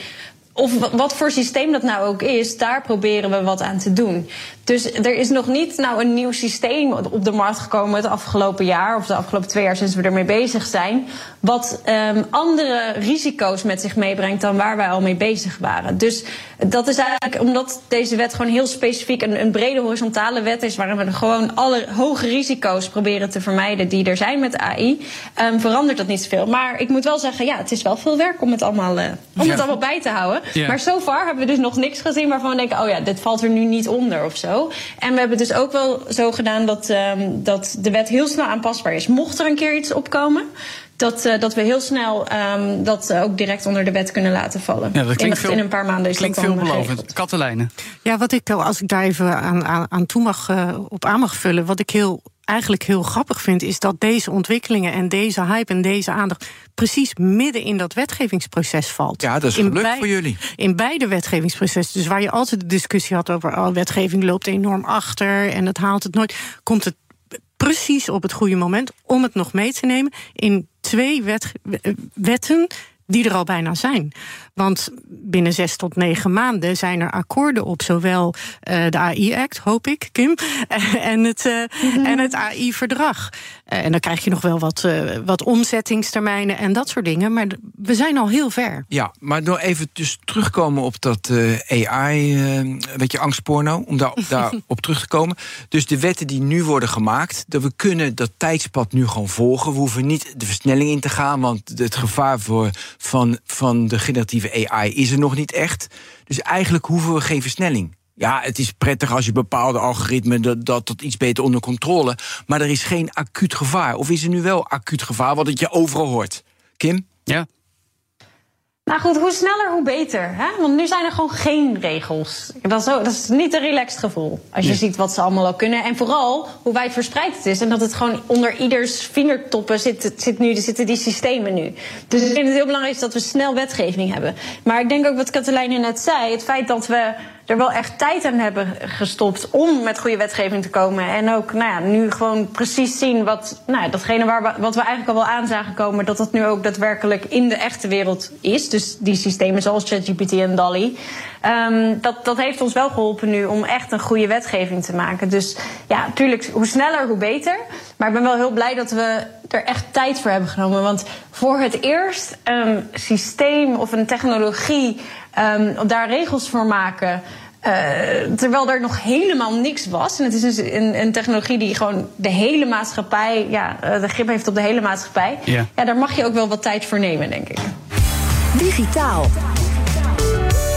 [SPEAKER 7] Of wa- wat voor systeem dat nou ook is, daar proberen we wat aan te doen. Dus er is nog niet nou een nieuw systeem op de markt gekomen het afgelopen jaar, of de afgelopen twee jaar sinds we ermee bezig zijn, wat ehm, andere risico's met zich meebrengt dan waar wij al mee bezig waren. Dus dat is eigenlijk omdat deze wet gewoon heel specifiek een, een brede horizontale wet is, waarin we gewoon alle hoge risico's proberen te vermijden die er zijn met AI, ehm, verandert dat niet zoveel. Maar ik moet wel zeggen, ja, het is wel veel werk om het allemaal, eh, om
[SPEAKER 3] Ja.
[SPEAKER 7] het allemaal bij te houden. Maar so far hebben we dus nog niks gezien waarvan we denken: oh ja, dit valt er nu niet onder of zo. En we hebben dus ook wel zo gedaan dat, ehm, dat de wet heel snel aanpasbaar is. Mocht er een keer iets opkomen. Dat, eh, dat we heel snel ehm, dat eh, ook direct onder de wet kunnen laten vallen.
[SPEAKER 3] Ja, dat
[SPEAKER 7] in,
[SPEAKER 3] klinkt
[SPEAKER 7] dat-
[SPEAKER 3] veel,
[SPEAKER 7] in een paar maanden is
[SPEAKER 3] klinkt
[SPEAKER 7] dat dan
[SPEAKER 3] veelbelovend. Katelijnen.
[SPEAKER 6] Ja, wat ik, als ik daar even aan, aan, aan toe mag, eh, op aan mag vullen. Wat ik heel, eigenlijk heel grappig vind, is dat deze ontwikkelingen en deze hype en deze aandacht. precies midden in dat wetgevingsproces valt.
[SPEAKER 4] Ja, dat is
[SPEAKER 6] In
[SPEAKER 4] gelukt
[SPEAKER 6] bij-
[SPEAKER 4] voor jullie.
[SPEAKER 6] In beide wetgevingsprocessen. Dus waar je altijd de discussie had over. Oh, wetgeving loopt enorm achter en het haalt het nooit. Komt het precies op het goede moment om het nog mee te nemen. In twee wet, wetten die er al bijna zijn. Want binnen zes tot negen maanden zijn er akkoorden op zowel uh, de AI-act, hoop ik, Kim, (laughs) en het, uh, en het AI-verdrag. Uh, en dan krijg je nog wel wat, wat omzettingstermijnen en dat soort dingen. Maar we zijn al heel ver.
[SPEAKER 4] Ja, maar nog even dus terugkomen op dat AI, weet je, angstporno, om daar, (laughs) daar op terug te komen. Dus de wetten die nu worden gemaakt, dat we kunnen dat tijdspad nu gewoon volgen. We hoeven niet de versnelling in te gaan, want het gevaar voor, van, van de generatieve AI is er nog niet echt. Dus eigenlijk hoeven we geen versnelling. Ja, het is prettig als je bepaalde algoritmen dat, dat, dat iets beter onder controle. Maar er is geen acuut gevaar. Of is er nu wel acuut gevaar, wat het je overal hoort? Kim?
[SPEAKER 3] Ja,
[SPEAKER 7] nou goed, hoe sneller, hoe beter. Hè? Want nu zijn er gewoon geen regels. Dat is, ook, dat is niet een relaxed gevoel. Als je ziet wat ze allemaal al kunnen. En vooral hoe wijd verspreid het is. En dat het gewoon onder ieders vingertoppen zit, zit nu, zitten die systemen nu. Dus ik vind het heel belangrijk dat we snel wetgeving hebben. Maar ik denk ook wat Katelijne net zei. Het feit dat we er wel echt tijd aan hebben gestopt om met goede wetgeving te komen. En ook nou ja, nu gewoon precies zien wat nou, datgene waar wat we eigenlijk al wel aan zagen komen, dat dat nu ook daadwerkelijk in de echte wereld is. Dus die systemen zoals ChatGPT en DALI. Um, dat, dat heeft ons wel geholpen nu om echt een goede wetgeving te maken. Dus ja, natuurlijk, hoe sneller, hoe beter. Maar ik ben wel heel blij dat we er echt tijd voor hebben genomen. Want voor het eerst een systeem of een technologie um, daar regels voor maken. Uh, terwijl er nog helemaal niks was. En het is dus een, een technologie die gewoon de hele maatschappij, ja, uh, de grip heeft op de hele maatschappij.
[SPEAKER 3] Ja.
[SPEAKER 7] ja, daar mag je ook wel wat tijd voor nemen, denk ik.
[SPEAKER 2] Digitaal.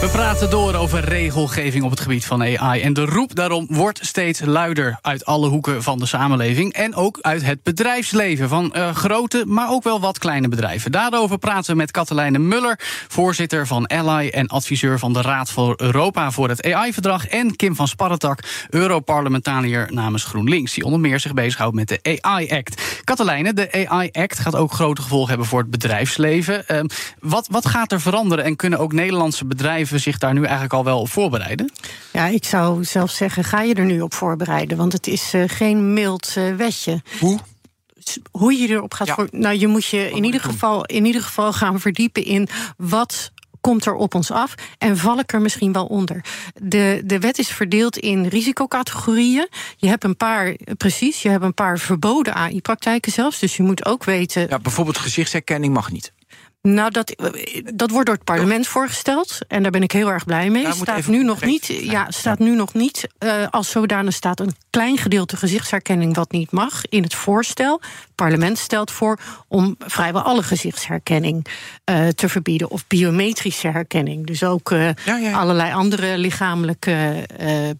[SPEAKER 3] We praten door over regelgeving op het gebied van AI. En de roep daarom wordt steeds luider uit alle hoeken van de samenleving. En ook uit het bedrijfsleven van uh, grote, maar ook wel wat kleine bedrijven. Daarover praten we met Katelijne Muller, voorzitter van Ally en adviseur van de Raad voor Europa voor het AI-verdrag. En Kim van Sparretak, Europarlementariër namens GroenLinks, die onder meer zich bezighoudt met de AI-act. Katelijne, de AI-act gaat ook grote gevolgen hebben voor het bedrijfsleven. Uh, wat, wat gaat er veranderen en kunnen ook Nederlandse bedrijven zich daar nu eigenlijk al wel op voorbereiden?
[SPEAKER 6] Ja, ik zou zelf zeggen, ga je er nu op voorbereiden? Want het is uh, geen mild uh, wetje.
[SPEAKER 4] Hoe?
[SPEAKER 6] Hoe je erop gaat ja. voor. Nou, je moet je in ieder, geval, in ieder geval gaan verdiepen in wat komt er op ons af en val ik er misschien wel onder. De, de wet is verdeeld in risicocategorieën. Je hebt een paar, precies, je hebt een paar verboden AI-praktijken zelfs. Dus je moet ook weten.
[SPEAKER 4] Ja, bijvoorbeeld gezichtsherkenning mag niet.
[SPEAKER 6] Nou, dat, dat wordt door het parlement voorgesteld. En daar ben ik heel erg blij mee. staat nu nog niet, ja, staat nu nog niet uh, als zodanig staat een klein gedeelte gezichtsherkenning wat niet mag in het voorstel. Het parlement stelt voor om vrijwel alle gezichtsherkenning uh, te verbieden. Of biometrische herkenning. Dus ook uh, ja, ja. allerlei andere lichamelijke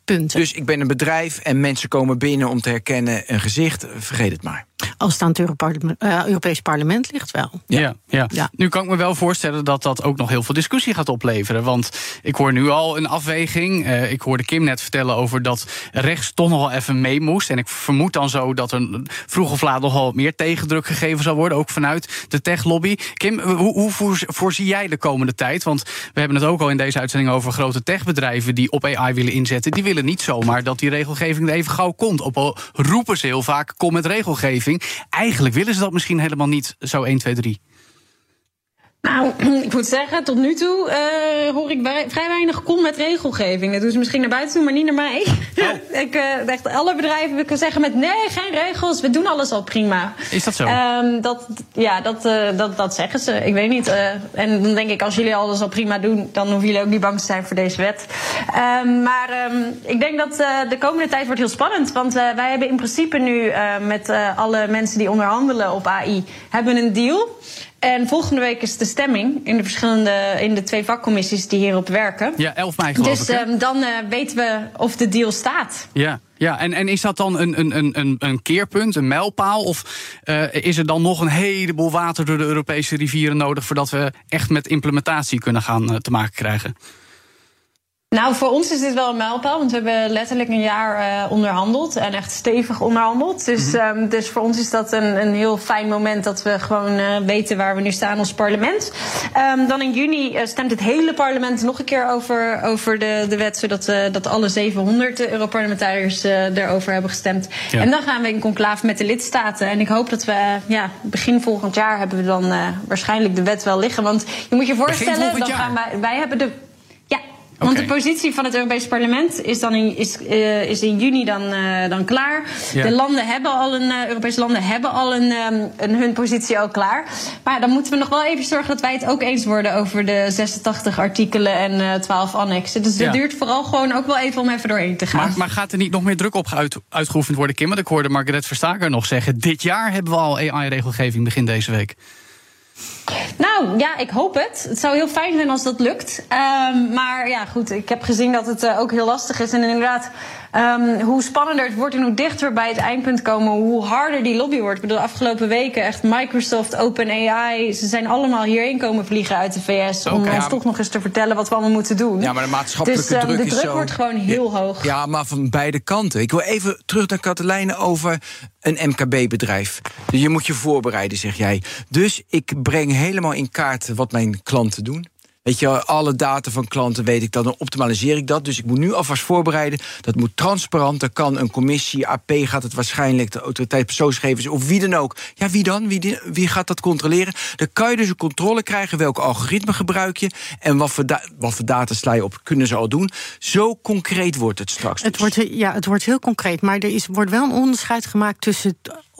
[SPEAKER 6] punten.
[SPEAKER 4] Dus ik ben een bedrijf en mensen komen binnen om te herkennen een gezicht. Vergeet het maar.
[SPEAKER 6] Als het aan het Europarlement, uh, Europees Parlement ligt wel.
[SPEAKER 3] Ja. Ja, ja. ja, Nu kan ik me wel voorstellen dat dat ook nog heel veel discussie gaat opleveren. Want ik hoor nu al een afweging. Uh, ik hoorde Kim net vertellen over dat rechts toch nog wel even mee moest. En ik vermoed dan zo dat er vroeg of laat nogal meer tegendruk gegeven zal worden. Ook vanuit de techlobby. Kim, hoe, hoe voor, voorzie jij de komende tijd? Want we hebben het ook al in deze uitzending over grote techbedrijven die op AI willen inzetten. Die willen niet zomaar dat die regelgeving er even gauw komt. Op al roepen ze heel vaak: kom met regelgeving. Eigenlijk willen ze dat misschien helemaal niet zo 1, 2, 3.
[SPEAKER 7] Nou, (clears throat) ik moet zeggen, tot nu toe uh, hoor ik vrij weinig kom met regelgeving. Dat doen ze misschien naar buiten toe, maar niet naar mij. Oh. (laughs) ik, uh, echt, alle bedrijven kunnen zeggen met nee, geen regels, we doen alles al prima.
[SPEAKER 3] Is dat zo?
[SPEAKER 7] Um, dat, ja, dat, uh, dat, dat zeggen ze. Ik weet niet. en dan denk ik, als jullie alles al prima doen, dan hoeven jullie ook niet bang te zijn voor deze wet. Um, maar um, ik denk dat de komende tijd wordt heel spannend. Want wij hebben in principe nu met alle mensen die onderhandelen op AI, hebben een deal. En volgende week is de stemming in de verschillende in de twee vakcommissies die hierop werken.
[SPEAKER 3] Ja, 11 mei geloof
[SPEAKER 7] dus,
[SPEAKER 3] ik.
[SPEAKER 7] Dus um, dan uh, weten we of de deal staat.
[SPEAKER 3] Ja. Ja, en, en is dat dan een, een, een, een keerpunt, een mijlpaal? Of uh, is er dan nog een heleboel water door de Europese rivieren nodig voordat we echt met implementatie kunnen gaan uh, te maken krijgen?
[SPEAKER 7] Nou, voor ons is dit wel een mijlpaal, want we hebben letterlijk een jaar uh, onderhandeld en echt stevig onderhandeld. Dus, mm -hmm. um, dus voor ons is dat een, een heel fijn moment dat we gewoon uh, weten waar we nu staan als parlement. Um, dan in juni uh, stemt het hele parlement nog een keer over, over de, de wet, zodat dat alle 700 Europarlementariërs erover hebben gestemd. Ja. En dan gaan we in conclave met de lidstaten. En ik hoop dat we ja, begin volgend jaar hebben we dan waarschijnlijk de wet wel liggen. Want je moet je voorstellen, dan gaan wij, wij hebben de want de positie van het Europese parlement is, dan in, is, uh, is in juni dan, uh, dan klaar. Ja. De landen hebben al een, uh, Europese landen hebben al een, um, een, hun positie al klaar. Maar dan moeten we nog wel even zorgen dat wij het ook eens worden over de 86 artikelen en 12 annexen. Dus ja. dat duurt vooral gewoon ook wel even om even doorheen te gaan.
[SPEAKER 3] Maar, maar gaat er niet nog meer druk op uit, uitgeoefend worden, Kim? Want ik hoorde Margaret Verstaker nog zeggen: dit jaar hebben we al AI-regelgeving begin deze week.
[SPEAKER 7] Nou ja, ik hoop het. Het zou heel fijn zijn als dat lukt. Um, maar ja, goed, ik heb gezien dat het uh, ook heel lastig is. En inderdaad, um, hoe spannender het wordt en hoe dichter bij het eindpunt komen, hoe harder die lobby wordt. Ik bedoel, de afgelopen weken echt Microsoft, OpenAI, ze zijn allemaal hierheen komen vliegen uit de VS om okay, ons ja. toch nog eens te vertellen wat we allemaal moeten doen.
[SPEAKER 4] Ja, maar de maatschappelijke
[SPEAKER 7] dus,
[SPEAKER 4] um, druk
[SPEAKER 7] de druk
[SPEAKER 4] zo...
[SPEAKER 7] wordt gewoon heel
[SPEAKER 4] ja,
[SPEAKER 7] hoog.
[SPEAKER 4] Ja, maar van beide kanten. Ik wil even terug naar Katelijne over een MKB-bedrijf. Je moet je voorbereiden, zeg jij. Dus ik breng helemaal in kaart wat mijn klanten doen. Weet je, alle data van klanten weet ik dan, dan optimaliseer ik dat. Dus ik moet nu alvast voorbereiden. Dat moet transparant. Dan kan een commissie, AP gaat het waarschijnlijk, de autoriteit persoonsgegevens of wie dan ook. Ja, wie dan? Wie, wie gaat dat controleren? Dan kan je dus een controle krijgen. Welke algoritme gebruik je? En wat voor, wat voor data sla je op? Kunnen ze al doen? Zo concreet wordt het straks.
[SPEAKER 6] Het, wordt, ja, het wordt heel concreet. Maar er is, wordt wel een onderscheid gemaakt tussen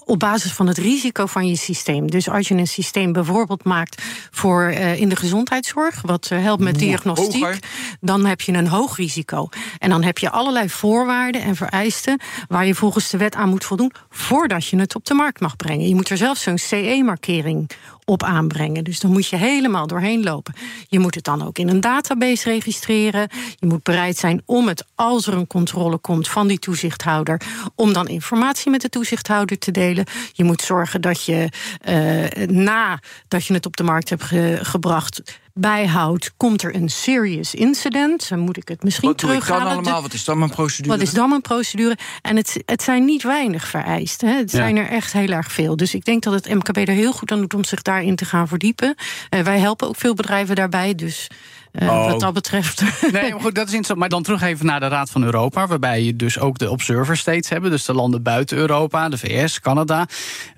[SPEAKER 6] op basis van het risico van je systeem. Dus als je een systeem bijvoorbeeld maakt voor uh, in de gezondheidszorg, wat uh, helpt met diagnostiek, Hoger. dan heb je een hoog risico. En dan heb je allerlei voorwaarden en vereisten waar je volgens de wet aan moet voldoen voordat je het op de markt mag brengen. Je moet er zelfs zo'n CE-markering op aanbrengen. Dus dan moet je helemaal doorheen lopen. Je moet het dan ook in een database registreren. Je moet bereid zijn om het, als er een controle komt van die toezichthouder, om dan informatie met de toezichthouder te delen. Je moet zorgen dat je uh, na dat je het op de markt hebt ge gebracht bijhoudt, komt er een serious incident. Dan moet ik het misschien
[SPEAKER 4] wat
[SPEAKER 6] terughalen.
[SPEAKER 4] Wat allemaal? Wat is dan mijn procedure?
[SPEAKER 6] Wat is dan mijn procedure? En het, het zijn niet weinig vereist. Hè. Het ja. zijn er echt heel erg veel. Dus ik denk dat het MKB er heel goed aan doet om zich daarin te gaan verdiepen. Uh, wij helpen ook veel bedrijven daarbij. Dus uh, oh. wat dat betreft. (laughs)
[SPEAKER 3] Nee, maar goed, dat is interessant. Maar dan terug even naar de Raad van Europa, waarbij je dus ook de observer states hebben. Dus de landen buiten Europa, de VS, Canada.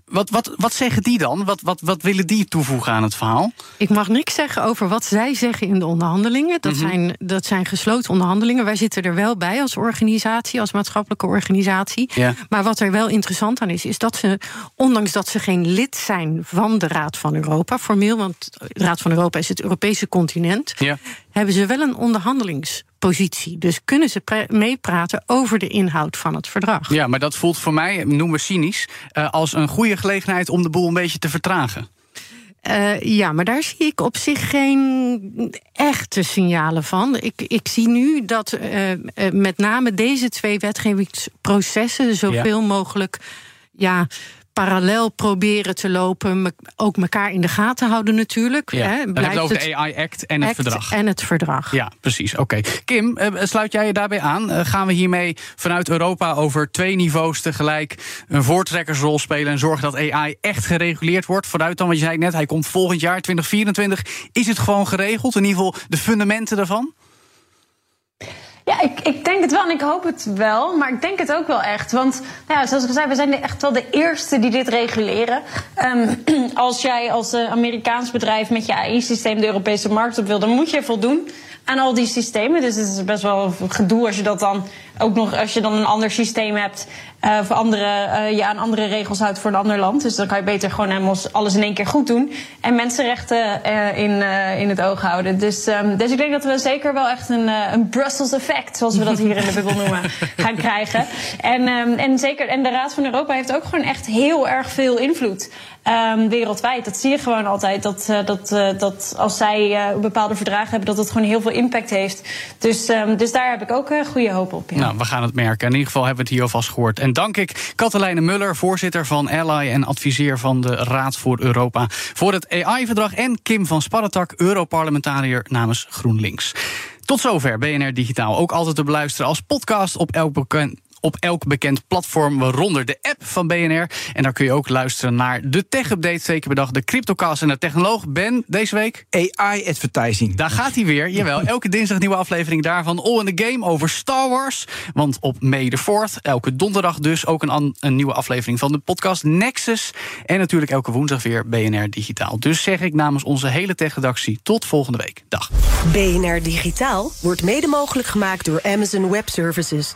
[SPEAKER 3] Wat, wat, wat zeggen die dan? Wat, wat, wat willen die toevoegen aan het verhaal?
[SPEAKER 6] Ik mag niks zeggen over wat zij zeggen in de onderhandelingen. Dat, mm -hmm. zijn, dat zijn gesloten onderhandelingen. Wij zitten er wel bij als organisatie, als maatschappelijke organisatie. Ja. Maar wat er wel interessant aan is, is dat ze, ondanks dat ze geen lid zijn van de Raad van Europa, formeel, want de Raad van Europa is het Europese continent, ja. Hebben ze wel een onderhandelings positie. Dus kunnen ze meepraten over de inhoud van het verdrag.
[SPEAKER 3] Ja, maar dat voelt voor mij, noem we cynisch, uh, als een goede gelegenheid om de boel een beetje te vertragen.
[SPEAKER 6] Uh, ja, maar daar zie ik op zich geen echte signalen van. Ik, ik zie nu dat uh, uh, met name deze twee wetgevingsprocessen zoveel ja. mogelijk ja, parallel proberen te lopen. Me, ook elkaar in de gaten houden natuurlijk.
[SPEAKER 3] Ja,
[SPEAKER 6] hè,
[SPEAKER 3] hebben we over de AI-act en het
[SPEAKER 6] act
[SPEAKER 3] verdrag.
[SPEAKER 6] En het verdrag.
[SPEAKER 3] Ja, precies. Oké. Okay. Kim, uh, sluit jij je daarbij aan? Uh, gaan we hiermee vanuit Europa over twee niveaus tegelijk een voortrekkersrol spelen... en zorgen dat AI echt gereguleerd wordt? Vooruit dan, wat je zei net, hij komt volgend jaar, 2024. Is het gewoon geregeld? In ieder geval de fundamenten daarvan?
[SPEAKER 7] Ja, ik, ik denk het wel en ik hoop het wel. Maar ik denk het ook wel echt. Want nou ja, zoals ik zei, we zijn echt wel de eerste die dit reguleren. Um, (clears throat) als jij als uh, Amerikaans bedrijf met je AI-systeem de Europese markt op wil, dan moet je voldoen aan al die systemen. Dus het is best wel gedoe als je dat dan ook nog als je dan een ander systeem hebt uh, voor andere, uh, je aan andere regels houdt voor een ander land. Dus dan kan je beter gewoon helemaal alles in één keer goed doen en mensenrechten uh, in, in het oog houden. Dus, um, dus ik denk dat we zeker wel echt een, een Brussels effect, zoals we dat hier in de bubbel noemen, (laughs) gaan krijgen. En, um, en zeker, en de Raad van Europa heeft ook gewoon echt heel erg veel invloed. Um, wereldwijd. Dat zie je gewoon altijd. Dat, uh, dat, uh, dat als zij uh, bepaalde verdragen hebben, dat het gewoon heel veel impact heeft. Dus, um, dus daar heb ik ook goede hoop op. Ja.
[SPEAKER 3] Nou, Nou, we gaan het merken. In ieder geval hebben we het hier alvast gehoord. En dank ik Katelijne Muller, voorzitter van Ally en adviseer van de Raad voor Europa voor het AI-verdrag. En Kim van Sparretak, Europarlementariër namens GroenLinks. Tot zover BNR Digitaal. Ook altijd te beluisteren als podcast op elk bekend op elk bekend platform, waaronder de app van BNR. En daar kun je ook luisteren naar de tech-update, zeker per dag. De CryptoCast en de technoloog Ben, deze week...
[SPEAKER 4] AI-advertising.
[SPEAKER 3] Daar gaat hij weer, jawel. Elke dinsdag een nieuwe aflevering daarvan. All in the Game over Star Wars. Want op May the 4th, elke donderdag dus... ook een, een nieuwe aflevering van de podcast Nexus. En natuurlijk elke woensdag weer BNR Digitaal. Dus zeg ik namens onze hele tech-redactie tot volgende week. Dag.
[SPEAKER 1] BNR Digitaal wordt mede mogelijk gemaakt door Amazon Web Services.